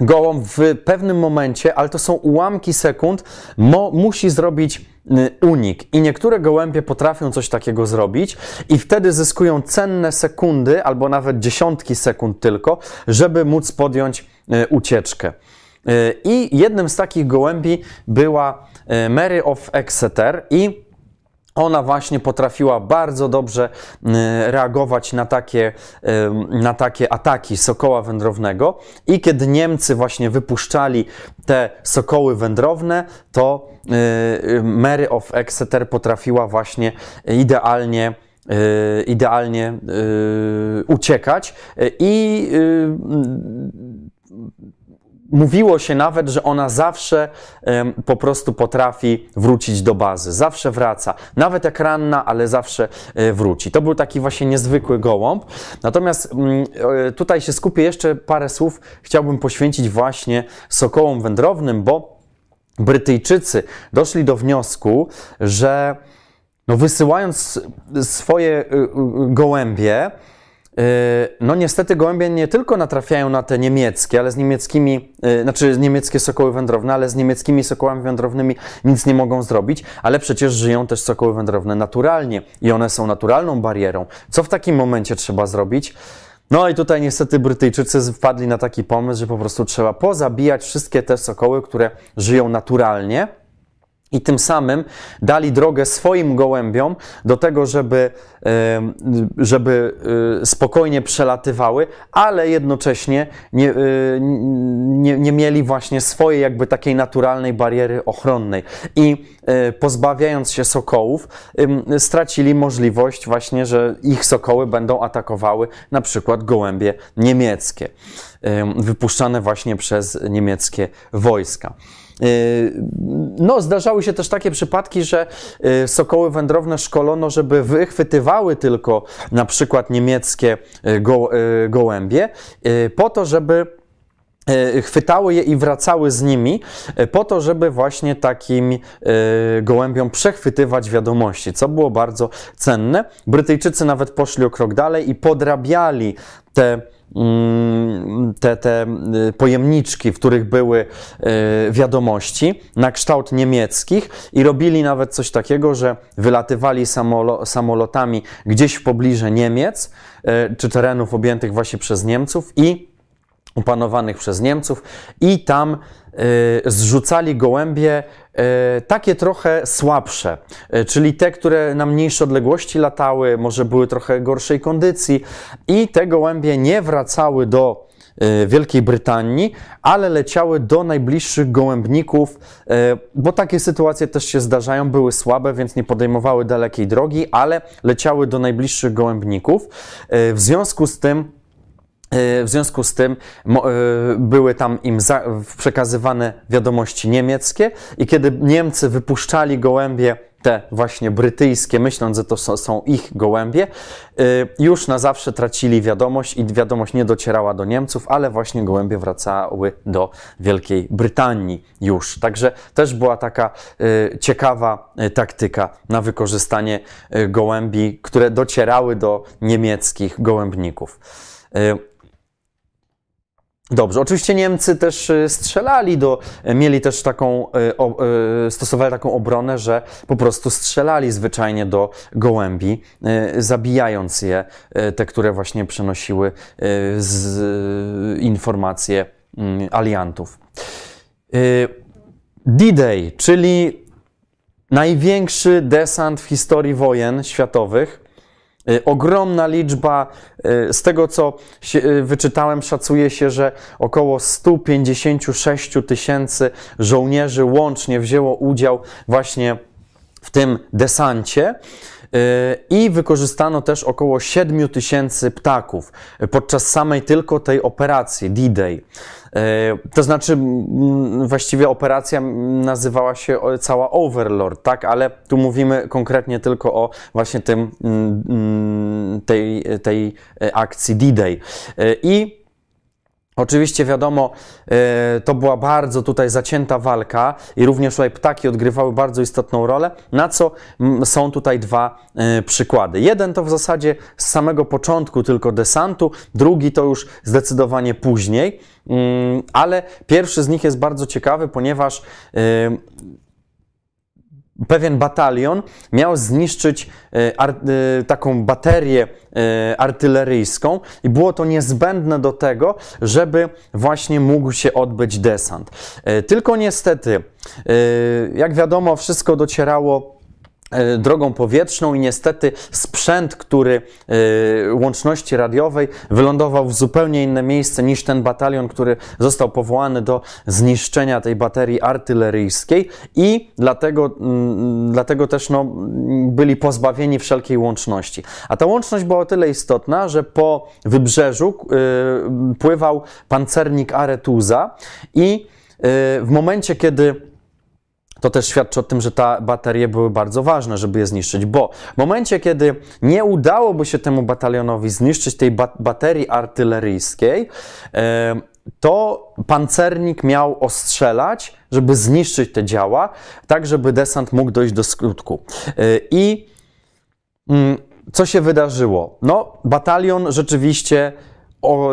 gołąb w pewnym momencie, ale to są ułamki sekund, mo, musi zrobić y, unik. I niektóre gołębie potrafią coś takiego zrobić i wtedy zyskują cenne sekundy albo nawet dziesiątki sekund tylko, żeby móc podjąć y, ucieczkę. Y, I jednym z takich gołębi była Mary of Exeter i ona właśnie potrafiła bardzo dobrze y, reagować na takie, y, na takie ataki sokoła wędrownego. I kiedy Niemcy właśnie wypuszczali te sokoły wędrowne, to y, Mary of Exeter potrafiła właśnie idealnie idealnie uciekać. I Mówiło się nawet, że ona zawsze po prostu potrafi wrócić do bazy, zawsze wraca, nawet jak ranna, ale zawsze e, wróci. To był taki właśnie niezwykły gołąb. Natomiast mm, e, tutaj się skupię jeszcze parę słów, chciałbym poświęcić właśnie sokołom wędrownym, bo Brytyjczycy doszli do wniosku, że no wysyłając swoje y, gołębie, no niestety gołębie nie tylko natrafiają na te niemieckie, ale z niemieckimi, yy, znaczy niemieckie sokoły wędrowne, ale z niemieckimi sokołami wędrownymi nic nie mogą zrobić, ale przecież żyją też sokoły wędrowne naturalnie i one są naturalną barierą. Co w takim momencie trzeba zrobić? No i tutaj niestety Brytyjczycy wpadli na taki pomysł, że po prostu trzeba pozabijać wszystkie te sokoły, które żyją naturalnie, i tym samym dali drogę swoim gołębiom do tego, żeby, żeby y, spokojnie przelatywały, ale jednocześnie nie, y, nie, nie mieli właśnie swojej jakby takiej naturalnej bariery ochronnej. I y, pozbawiając się sokołów, stracili możliwość właśnie, że ich sokoły będą atakowały na przykład gołębie niemieckie, wypuszczane właśnie przez niemieckie wojska. Y, no, zdarzały się też takie przypadki, że y, sokoły wędrowne szkolono, żeby wychwytywały tylko na przykład niemieckie y, go, gołębie, po to, żeby chwytały je i wracały z nimi, po to, żeby właśnie takim gołębiom przechwytywać wiadomości, co było bardzo cenne. Brytyjczycy nawet poszli o krok dalej i podrabiali te te, te y, pojemniczki, w których były y, wiadomości na kształt niemieckich i robili nawet coś takiego, że wylatywali samolotami gdzieś w pobliże Niemiec y, czy terenów objętych właśnie przez Niemców i opanowanych przez Niemców i tam zrzucali gołębie takie trochę słabsze, y, czyli te, które na mniejsze odległości latały, może były trochę gorszej kondycji i te gołębie nie wracały do Wielkiej Brytanii, ale leciały do najbliższych gołębników, bo takie sytuacje też się zdarzają, były słabe, więc nie podejmowały dalekiej drogi, ale leciały do najbliższych gołębników. W związku z tym E, w związku z tym e, były tam im przekazywane wiadomości niemieckie i kiedy Niemcy wypuszczali gołębie, te właśnie brytyjskie, myśląc, że to są ich gołębie, e, już na zawsze tracili wiadomość i wiadomość nie docierała do Niemców, ale właśnie gołębie wracały do Wielkiej Brytanii już. Także też była taka ciekawa taktyka na wykorzystanie gołębi, które docierały do niemieckich gołębników. Dobrze, oczywiście Niemcy też y, strzelali do, mieli też taką, y, y, stosowali taką obronę, że po prostu strzelali zwyczajnie do gołębi, zabijając je, te, które właśnie przenosiły z informacje mm, aliantów. D-Day, czyli największy desant w historii wojen światowych, Y, ogromna liczba, y, z tego co y, wyczytałem, szacuje się, że około 156 tysięcy żołnierzy łącznie wzięło udział właśnie w tym desancie. I wykorzystano też około 7 tysięcy ptaków podczas samej tylko tej operacji D-Day. To znaczy, właściwie operacja nazywała się cała Overlord, tak, ale tu mówimy konkretnie tylko o właśnie tym, tej, tej akcji D-Day. I Oczywiście wiadomo, e, to była bardzo tutaj zacięta walka i również tutaj ptaki odgrywały bardzo istotną rolę, na co są tutaj dwa e, przykłady. Jeden to w zasadzie z samego początku tylko desantu, drugi to już zdecydowanie później, mm, ale pierwszy z nich jest bardzo ciekawy, ponieważ e, pewien batalion miał zniszczyć e, ar, e, taką baterię e, artyleryjską i było to niezbędne do tego, żeby właśnie mógł się odbyć desant. Tylko niestety, jak wiadomo, wszystko docierało drogą powietrzną i niestety sprzęt, który e, łączności radiowej wylądował w zupełnie inne miejsce niż ten batalion, który został powołany do zniszczenia tej baterii artyleryjskiej i dlatego, mm, dlatego też no, byli pozbawieni wszelkiej łączności. A ta łączność była o tyle istotna, że po wybrzeżu e, pływał pancernik Aretuza i w momencie, kiedy to też świadczy o tym, że te baterie były bardzo ważne, żeby je zniszczyć, bo w momencie, kiedy nie udałoby się temu batalionowi zniszczyć tej ba baterii artyleryjskiej, to pancernik miał ostrzelać, żeby zniszczyć te działa, tak żeby desant mógł dojść do skutku. E, I mm, co się wydarzyło? No, batalion rzeczywiście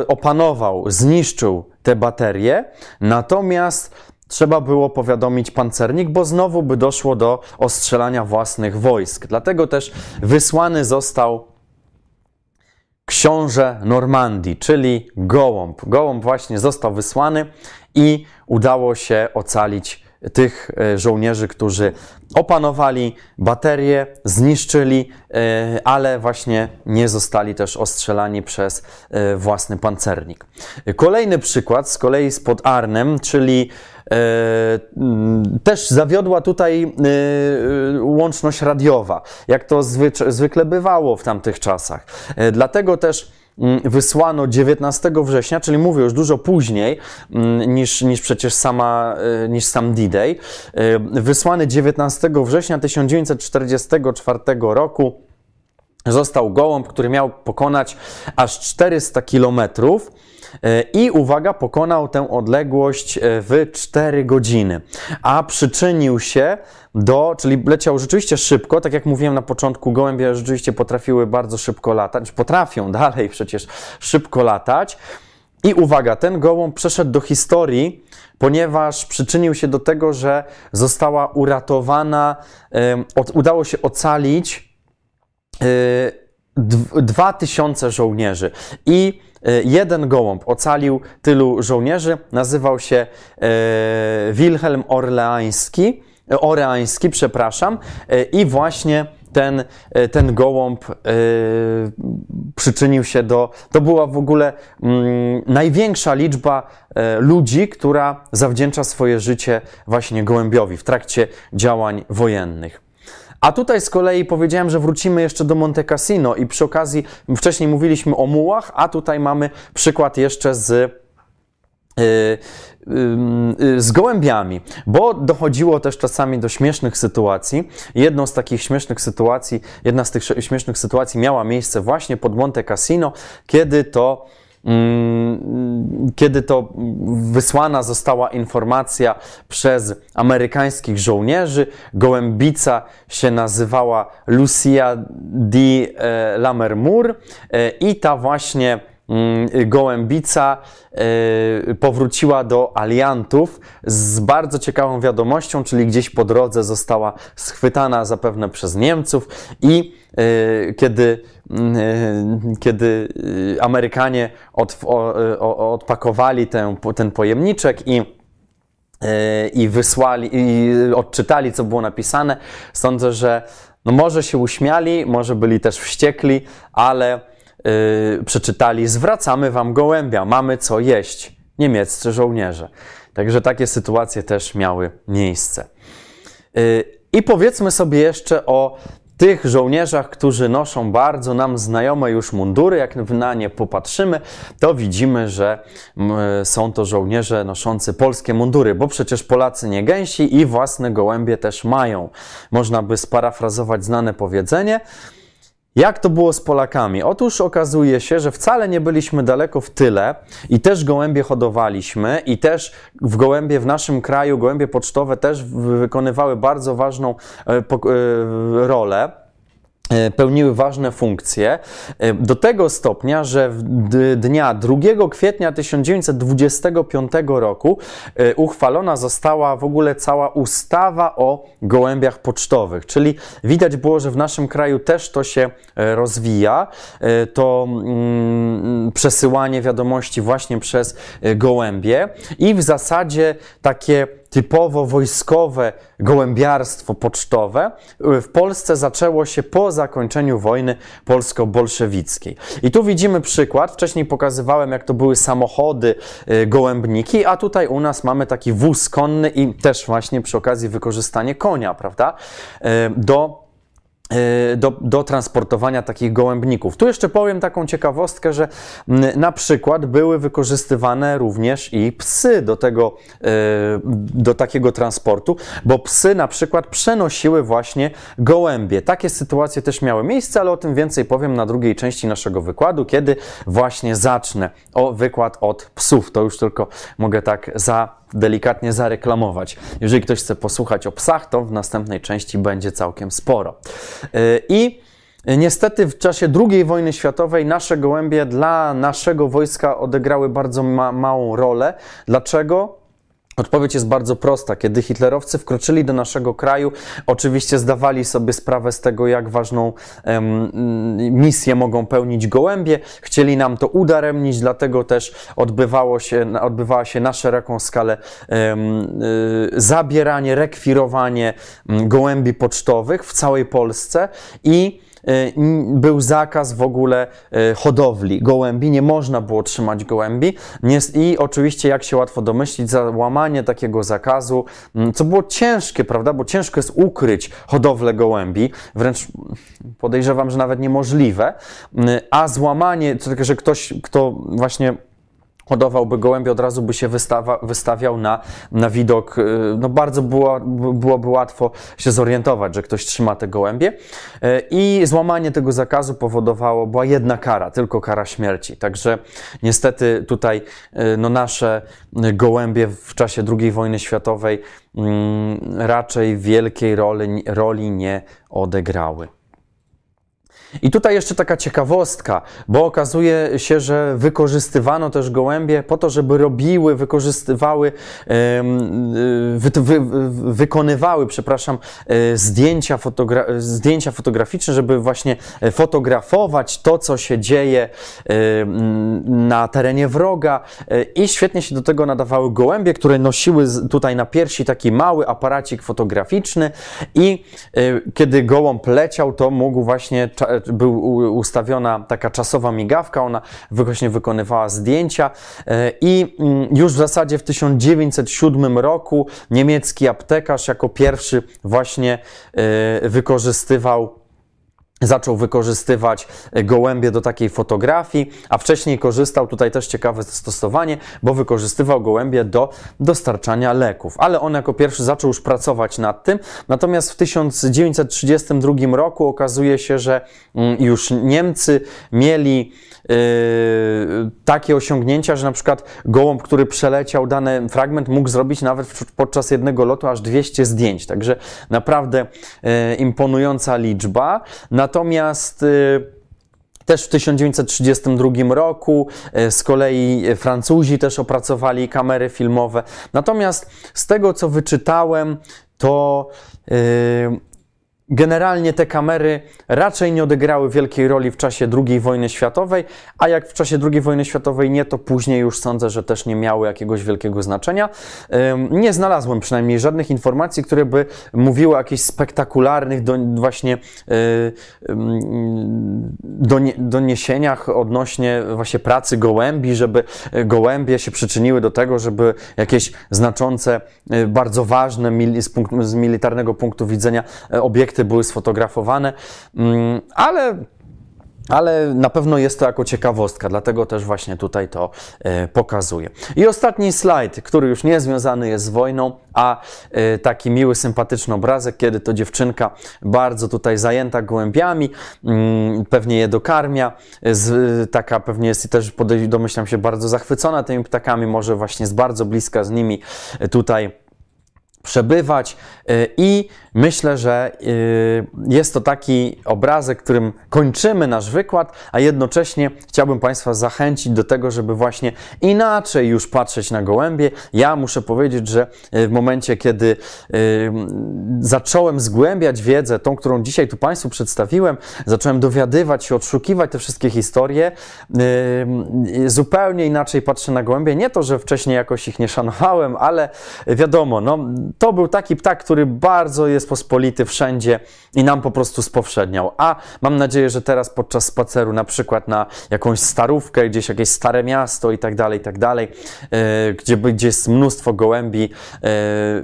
opanował, zniszczył te baterie, natomiast trzeba było powiadomić pancernik, bo znowu by doszło do ostrzelania własnych wojsk. Dlatego też wysłany został książę Normandii, czyli Gołąb. Gołąb właśnie został wysłany i udało się ocalić tych e, żołnierzy, którzy opanowali baterie, zniszczyli, e, ale właśnie nie zostali też ostrzelani przez e, własny pancernik. Kolejny przykład z kolei spod Arnem, czyli też zawiodła tutaj łączność radiowa, jak to zwykle bywało w tamtych czasach. Dlatego też Mm, wysłano 19 września, czyli mówię już dużo później mm, niż, niż przecież sama, e, niż sam D-Day, e, wysłany 19 września 1944 roku został gołąb, który miał pokonać aż 400 kilometrów E, i uwaga, pokonał tę odległość e, w 4 godziny, a przyczynił się do, czyli leciał rzeczywiście szybko, tak jak mówiłem na początku, gołębie rzeczywiście potrafiły bardzo szybko latać, potrafią dalej przecież szybko latać. I uwaga, ten gołąb przeszedł do historii, ponieważ przyczynił się do tego, że została uratowana, udało się ocalić e, dwa tysiące żołnierzy. I E, jeden gołąb ocalił tylu żołnierzy, nazywał się e, Wilhelm Orleański, e, Oreański, przepraszam, i właśnie ten, ten gołąb przyczynił się do. To była w ogóle mm, największa liczba ludzi, która zawdzięcza swoje życie właśnie gołębiowi w trakcie działań wojennych. A tutaj z kolei powiedziałem, że wrócimy jeszcze do Monte Cassino i przy okazji wcześniej mówiliśmy o mułach, a tutaj mamy przykład jeszcze z y, y, y, z gołębiami, bo dochodziło też czasami do śmiesznych sytuacji. Jedną z takich śmiesznych sytuacji, jedna z tych śmiesznych sytuacji miała miejsce właśnie pod Monte Cassino, kiedy to kiedy to wysłana została informacja przez amerykańskich żołnierzy, gołębica się nazywała Lucia di e, Lammermoor e, i ta właśnie mm, gołębica e, powróciła do aliantów z bardzo ciekawą wiadomością, czyli gdzieś po drodze została schwytana zapewne przez Niemców i kiedy Mm, e, kiedy e, Amerykanie od, odpakowali ten, ten pojemniczek i e, i wysłali, i odczytali, co było napisane. Sądzę, że no może się uśmiali, może byli też wściekli, ale yy, przeczytali: Zwracamy wam gołębia, mamy co jeść. Niemieccy żołnierze. Także takie sytuacje też miały miejsce. Yy, I powiedzmy sobie jeszcze o tych żołnierzach, którzy noszą bardzo nam znajome już mundury. Jak na nie popatrzymy, to widzimy, że są to żołnierze noszący polskie mundury, bo przecież Polacy nie gęsi i własne gołębie też mają. Można by sparafrazować znane powiedzenie. Jak to było z Polakami? Otóż okazuje się, że wcale nie byliśmy daleko w tyle i też gołębie hodowaliśmy i też w gołębie w naszym kraju, gołębie pocztowe też wykonywały bardzo ważną e, e, rolę. E, pełniły ważne funkcje e, do tego stopnia, że dnia 2 kwietnia 1925 roku e, uchwalona została w ogóle cała ustawa o gołębiach pocztowych, czyli widać było, że w naszym kraju też to się rozwija, to mm, przesyłanie wiadomości właśnie przez gołębie i w zasadzie takie typowo wojskowe gołębiarstwo pocztowe w Polsce zaczęło się po zakończeniu wojny polsko-bolszewickiej. I tu widzimy przykład. Wcześniej pokazywałem, jak to były samochody, y, gołębniki, a tutaj u nas mamy taki wóz konny i też właśnie przy okazji wykorzystanie konia, prawda, y, do Y, do, do, transportowania takich gołębników. Tu jeszcze powiem taką ciekawostkę, że na przykład były wykorzystywane również i psy do tego, y, do takiego transportu, bo psy na przykład przenosiły właśnie gołębie. Takie sytuacje też miały miejsce, ale o tym więcej powiem na drugiej części naszego wykładu, kiedy właśnie zacznę o wykład od psów. To już tylko mogę tak za delikatnie zareklamować. Jeżeli ktoś chce posłuchać o psach, to w następnej części będzie całkiem sporo. Y, I Niestety w czasie II wojny światowej nasze gołębie dla naszego wojska odegrały bardzo ma małą rolę. Dlaczego? Odpowiedź jest bardzo prosta. Kiedy hitlerowcy wkroczyli do naszego kraju, oczywiście zdawali sobie sprawę z tego, jak ważną em, misję mogą pełnić gołębie. Chcieli nam to udaremnić, dlatego też odbywało się, odbywała się na szeroką skalę em, y, zabieranie, rekwirowanie gołębi pocztowych w całej Polsce i był zakaz w ogóle y, hodowli gołębi, nie można było trzymać gołębi. I oczywiście, jak się łatwo domyślić, za łamanie takiego zakazu, co było ciężkie, prawda, bo ciężko jest ukryć hodowlę gołębi, wręcz podejrzewam, że nawet niemożliwe, a złamanie, to że ktoś, kto właśnie hodowałby gołębie, od razu by się wystawa, wystawiał na, na widok. Y, no bardzo było, byłoby łatwo się zorientować, że ktoś trzyma te gołębie. Y, I złamanie tego zakazu powodowało, była jedna kara, tylko kara śmierci. Także niestety tutaj y, no nasze gołębie w czasie II wojny światowej mm, raczej wielkiej roli, roli nie odegrały. I tutaj jeszcze taka ciekawostka, bo okazuje się, że wykorzystywano też gołębie po to, żeby robiły, wykorzystywały, wy, wy, wykonywały, przepraszam, e, zdjęcia, fotogra zdjęcia fotograficzne, żeby właśnie fotografować to, co się dzieje na terenie wroga. E, i świetnie się do tego nadawały gołębie, które nosiły tutaj na piersi taki mały aparacik fotograficzny i e, kiedy gołąb leciał, to mógł właśnie był ustawiona taka czasowa migawka, ona właśnie wykonywała zdjęcia e, i mm, już w zasadzie w 1907 roku niemiecki aptekarz jako pierwszy właśnie e, wykorzystywał zaczął wykorzystywać gołębie do takiej fotografii, a wcześniej korzystał, tutaj też ciekawe zastosowanie, bo wykorzystywał gołębie do dostarczania leków. Ale on jako pierwszy zaczął już pracować nad tym. Natomiast w 1932 roku okazuje się, że mm, już Niemcy mieli yy, takie osiągnięcia, że na przykład gołąb, który przeleciał dany fragment, mógł zrobić nawet podczas jednego lotu aż 200 zdjęć. Także naprawdę yy, imponująca liczba. Natomiast y, też w 1932 roku y, z kolei Francuzi też opracowali kamery filmowe. Natomiast z tego co wyczytałem, to yy, Generalnie te kamery raczej nie odegrały wielkiej roli w czasie II wojny światowej, a jak w czasie II wojny światowej nie, to później już sądzę, że też nie miały jakiegoś wielkiego znaczenia. Nie znalazłem przynajmniej żadnych informacji, które by mówiły o jakichś spektakularnych do, właśnie e, doniesieniach odnośnie właśnie pracy gołębi, żeby gołębie się przyczyniły do tego, żeby jakieś znaczące, e, bardzo ważne z, punktu, z militarnego punktu widzenia e, obiekty były sfotografowane, mm, ale ale na pewno jest to jako ciekawostka, dlatego też właśnie tutaj to e, pokazuję. I ostatni slajd, który już nie związany jest z wojną, a e, taki miły, sympatyczny obrazek, kiedy to dziewczynka bardzo tutaj zajęta gołębiami, mm, pewnie je dokarmia, z, taka pewnie jest też domyślam się bardzo zachwycona tymi ptakami, może właśnie z bardzo bliska z nimi tutaj przebywać y, i myślę, że y, jest to taki obrazek, którym kończymy nasz wykład, a jednocześnie chciałbym Państwa zachęcić do tego, żeby właśnie inaczej już patrzeć na gołębie. Ja muszę powiedzieć, że y, w momencie, kiedy zacząłem zgłębiać wiedzę, tą, którą dzisiaj tu Państwu przedstawiłem, zacząłem dowiadywać się, odszukiwać te wszystkie historie, zupełnie inaczej patrzę na gołębie. Nie to, że wcześniej jakoś ich nie szanowałem, ale wiadomo, no, to był taki ptak, który bardzo jest pospolity wszędzie i nam po prostu spowszedniał. A mam nadzieję, że teraz podczas spaceru, na przykład na jakąś starówkę, gdzieś jakieś stare miasto i tak dalej, i tak dalej, e, gdzie, jest mnóstwo gołębi, e,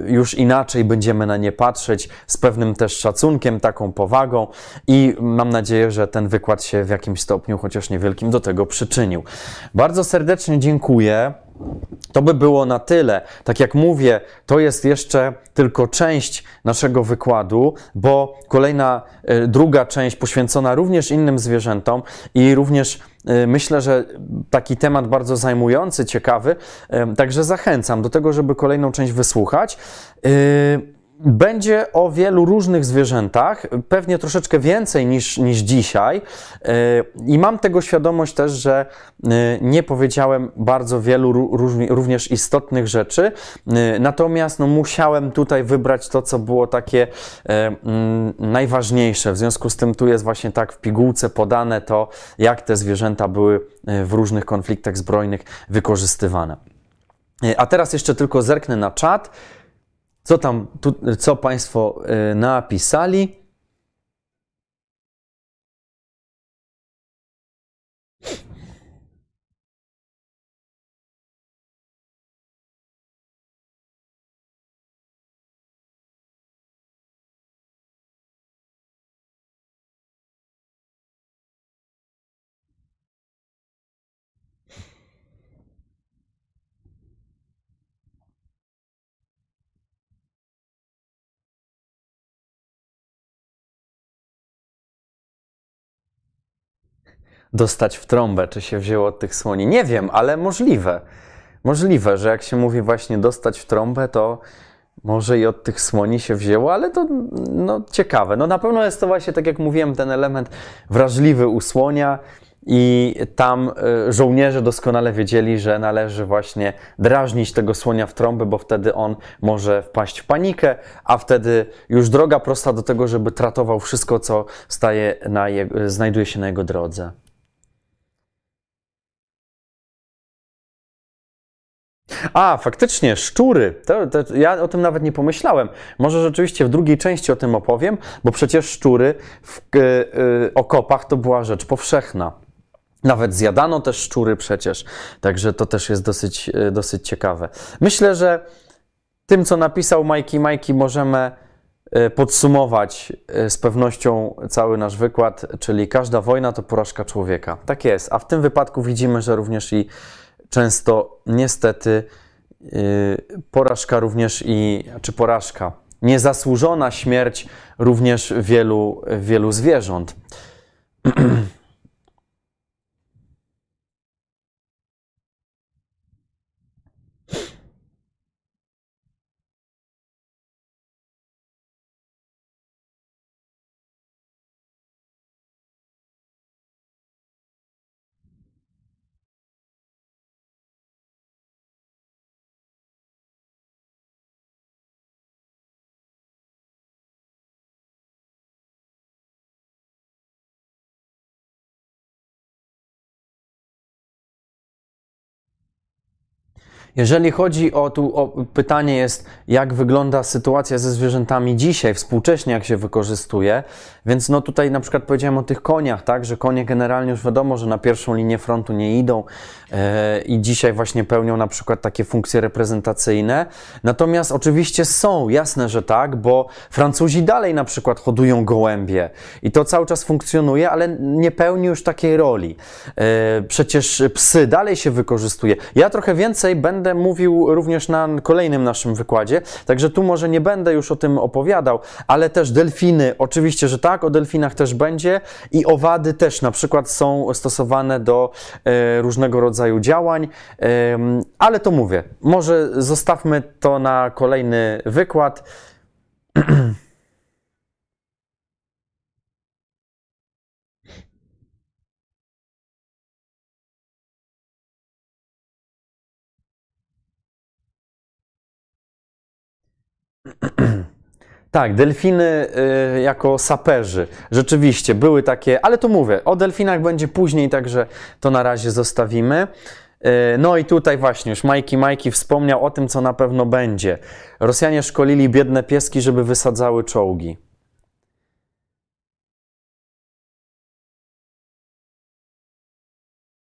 już inaczej będziemy na nie patrzeć, z pewnym też szacunkiem, taką powagą i mam nadzieję, że ten wykład się w jakimś stopniu, chociaż niewielkim, do tego przyczynił. Bardzo serdecznie dziękuję. To by było na tyle. Tak jak mówię, to jest jeszcze tylko część naszego wykładu, bo kolejna, e, druga część poświęcona również innym zwierzętom i również e, myślę, że taki temat bardzo zajmujący, ciekawy. E, także zachęcam do tego, żeby kolejną część wysłuchać. Będzie o wielu różnych zwierzętach, pewnie troszeczkę więcej niż, niż dzisiaj. E, I mam tego świadomość też, że e, nie powiedziałem bardzo wielu również istotnych rzeczy. E, natomiast no, musiałem tutaj wybrać to, co było takie mm, najważniejsze. W związku z tym tu jest właśnie tak w pigułce podane to, jak te zwierzęta były w różnych konfliktach zbrojnych wykorzystywane. A teraz jeszcze tylko zerknę na czat co tam, tu, co Państwo y, napisali. Dostać w trąbę, czy się wzięło od tych słoni. Nie wiem, ale możliwe. Możliwe, że jak się mówi właśnie dostać w trąbę, to może i od tych słoni się wzięło, ale to no, ciekawe. No na pewno jest to właśnie, tak jak mówiłem, ten element wrażliwy u słonia i tam y, żołnierze doskonale wiedzieli, że należy właśnie drażnić tego słonia w trąbę, bo wtedy on może wpaść w panikę, a wtedy już droga prosta do tego, żeby tratował wszystko, co staje na jego, znajduje się na jego drodze. A, faktycznie, szczury. To, to, ja o tym nawet nie pomyślałem. Może rzeczywiście w drugiej części o tym opowiem, bo przecież szczury w y, y, okopach to była rzecz powszechna. Nawet zjadano też szczury przecież, także to też jest dosyć, y, dosyć ciekawe. Myślę, że tym, co napisał Majki Majki, możemy podsumować z pewnością cały nasz wykład, czyli każda wojna to porażka człowieka. Tak jest, a w tym wypadku widzimy, że również i często niestety y, porażka również i, czy porażka, niezasłużona śmierć również wielu, wielu zwierząt. Jeżeli chodzi o tu o pytanie jest, jak wygląda sytuacja ze zwierzętami dzisiaj, współcześnie jak się wykorzystuje, więc no tutaj na przykład powiedziałem o tych koniach, tak, że konie generalnie już wiadomo, że na pierwszą linię frontu nie idą e, i dzisiaj właśnie pełnią na przykład takie funkcje reprezentacyjne. Natomiast oczywiście są, jasne, że tak, bo Francuzi dalej na przykład hodują gołębie i to cały czas funkcjonuje, ale nie pełni już takiej roli. E, przecież psy dalej się wykorzystuje. Ja trochę więcej będę mówił również na kolejnym naszym wykładzie, także tu może nie będę już o tym opowiadał, ale też delfiny, oczywiście, że tak, o delfinach też będzie. I owady też na przykład są stosowane do e, różnego rodzaju działań, ale to mówię, może zostawmy to na kolejny wykład. Tak, delfiny y, jako saperzy. Rzeczywiście były takie, ale to mówię, o delfinach będzie później, także to na razie zostawimy. Y, no i tutaj właśnie już Majki Majki wspomniał o tym, co na pewno będzie. Rosjanie szkolili biedne pieski, żeby wysadzały czołgi.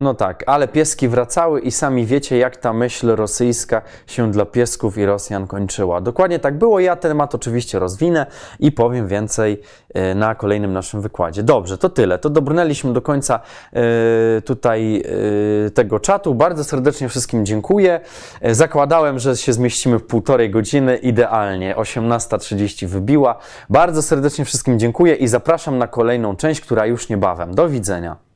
No tak, ale pieski wracały i sami wiecie, jak ta myśl rosyjska się dla piesków i Rosjan kończyła. Dokładnie tak było. Ja temat oczywiście rozwinę i powiem więcej e, na kolejnym naszym wykładzie. Dobrze, to tyle. To dobrnęliśmy do końca e, tutaj e, tego czatu. Bardzo serdecznie wszystkim dziękuję. Zakładałem, że się zmieścimy w półtorej godziny. Idealnie. 18.30 wybiła. Bardzo serdecznie wszystkim dziękuję i zapraszam na kolejną część, która już niebawem. Do widzenia.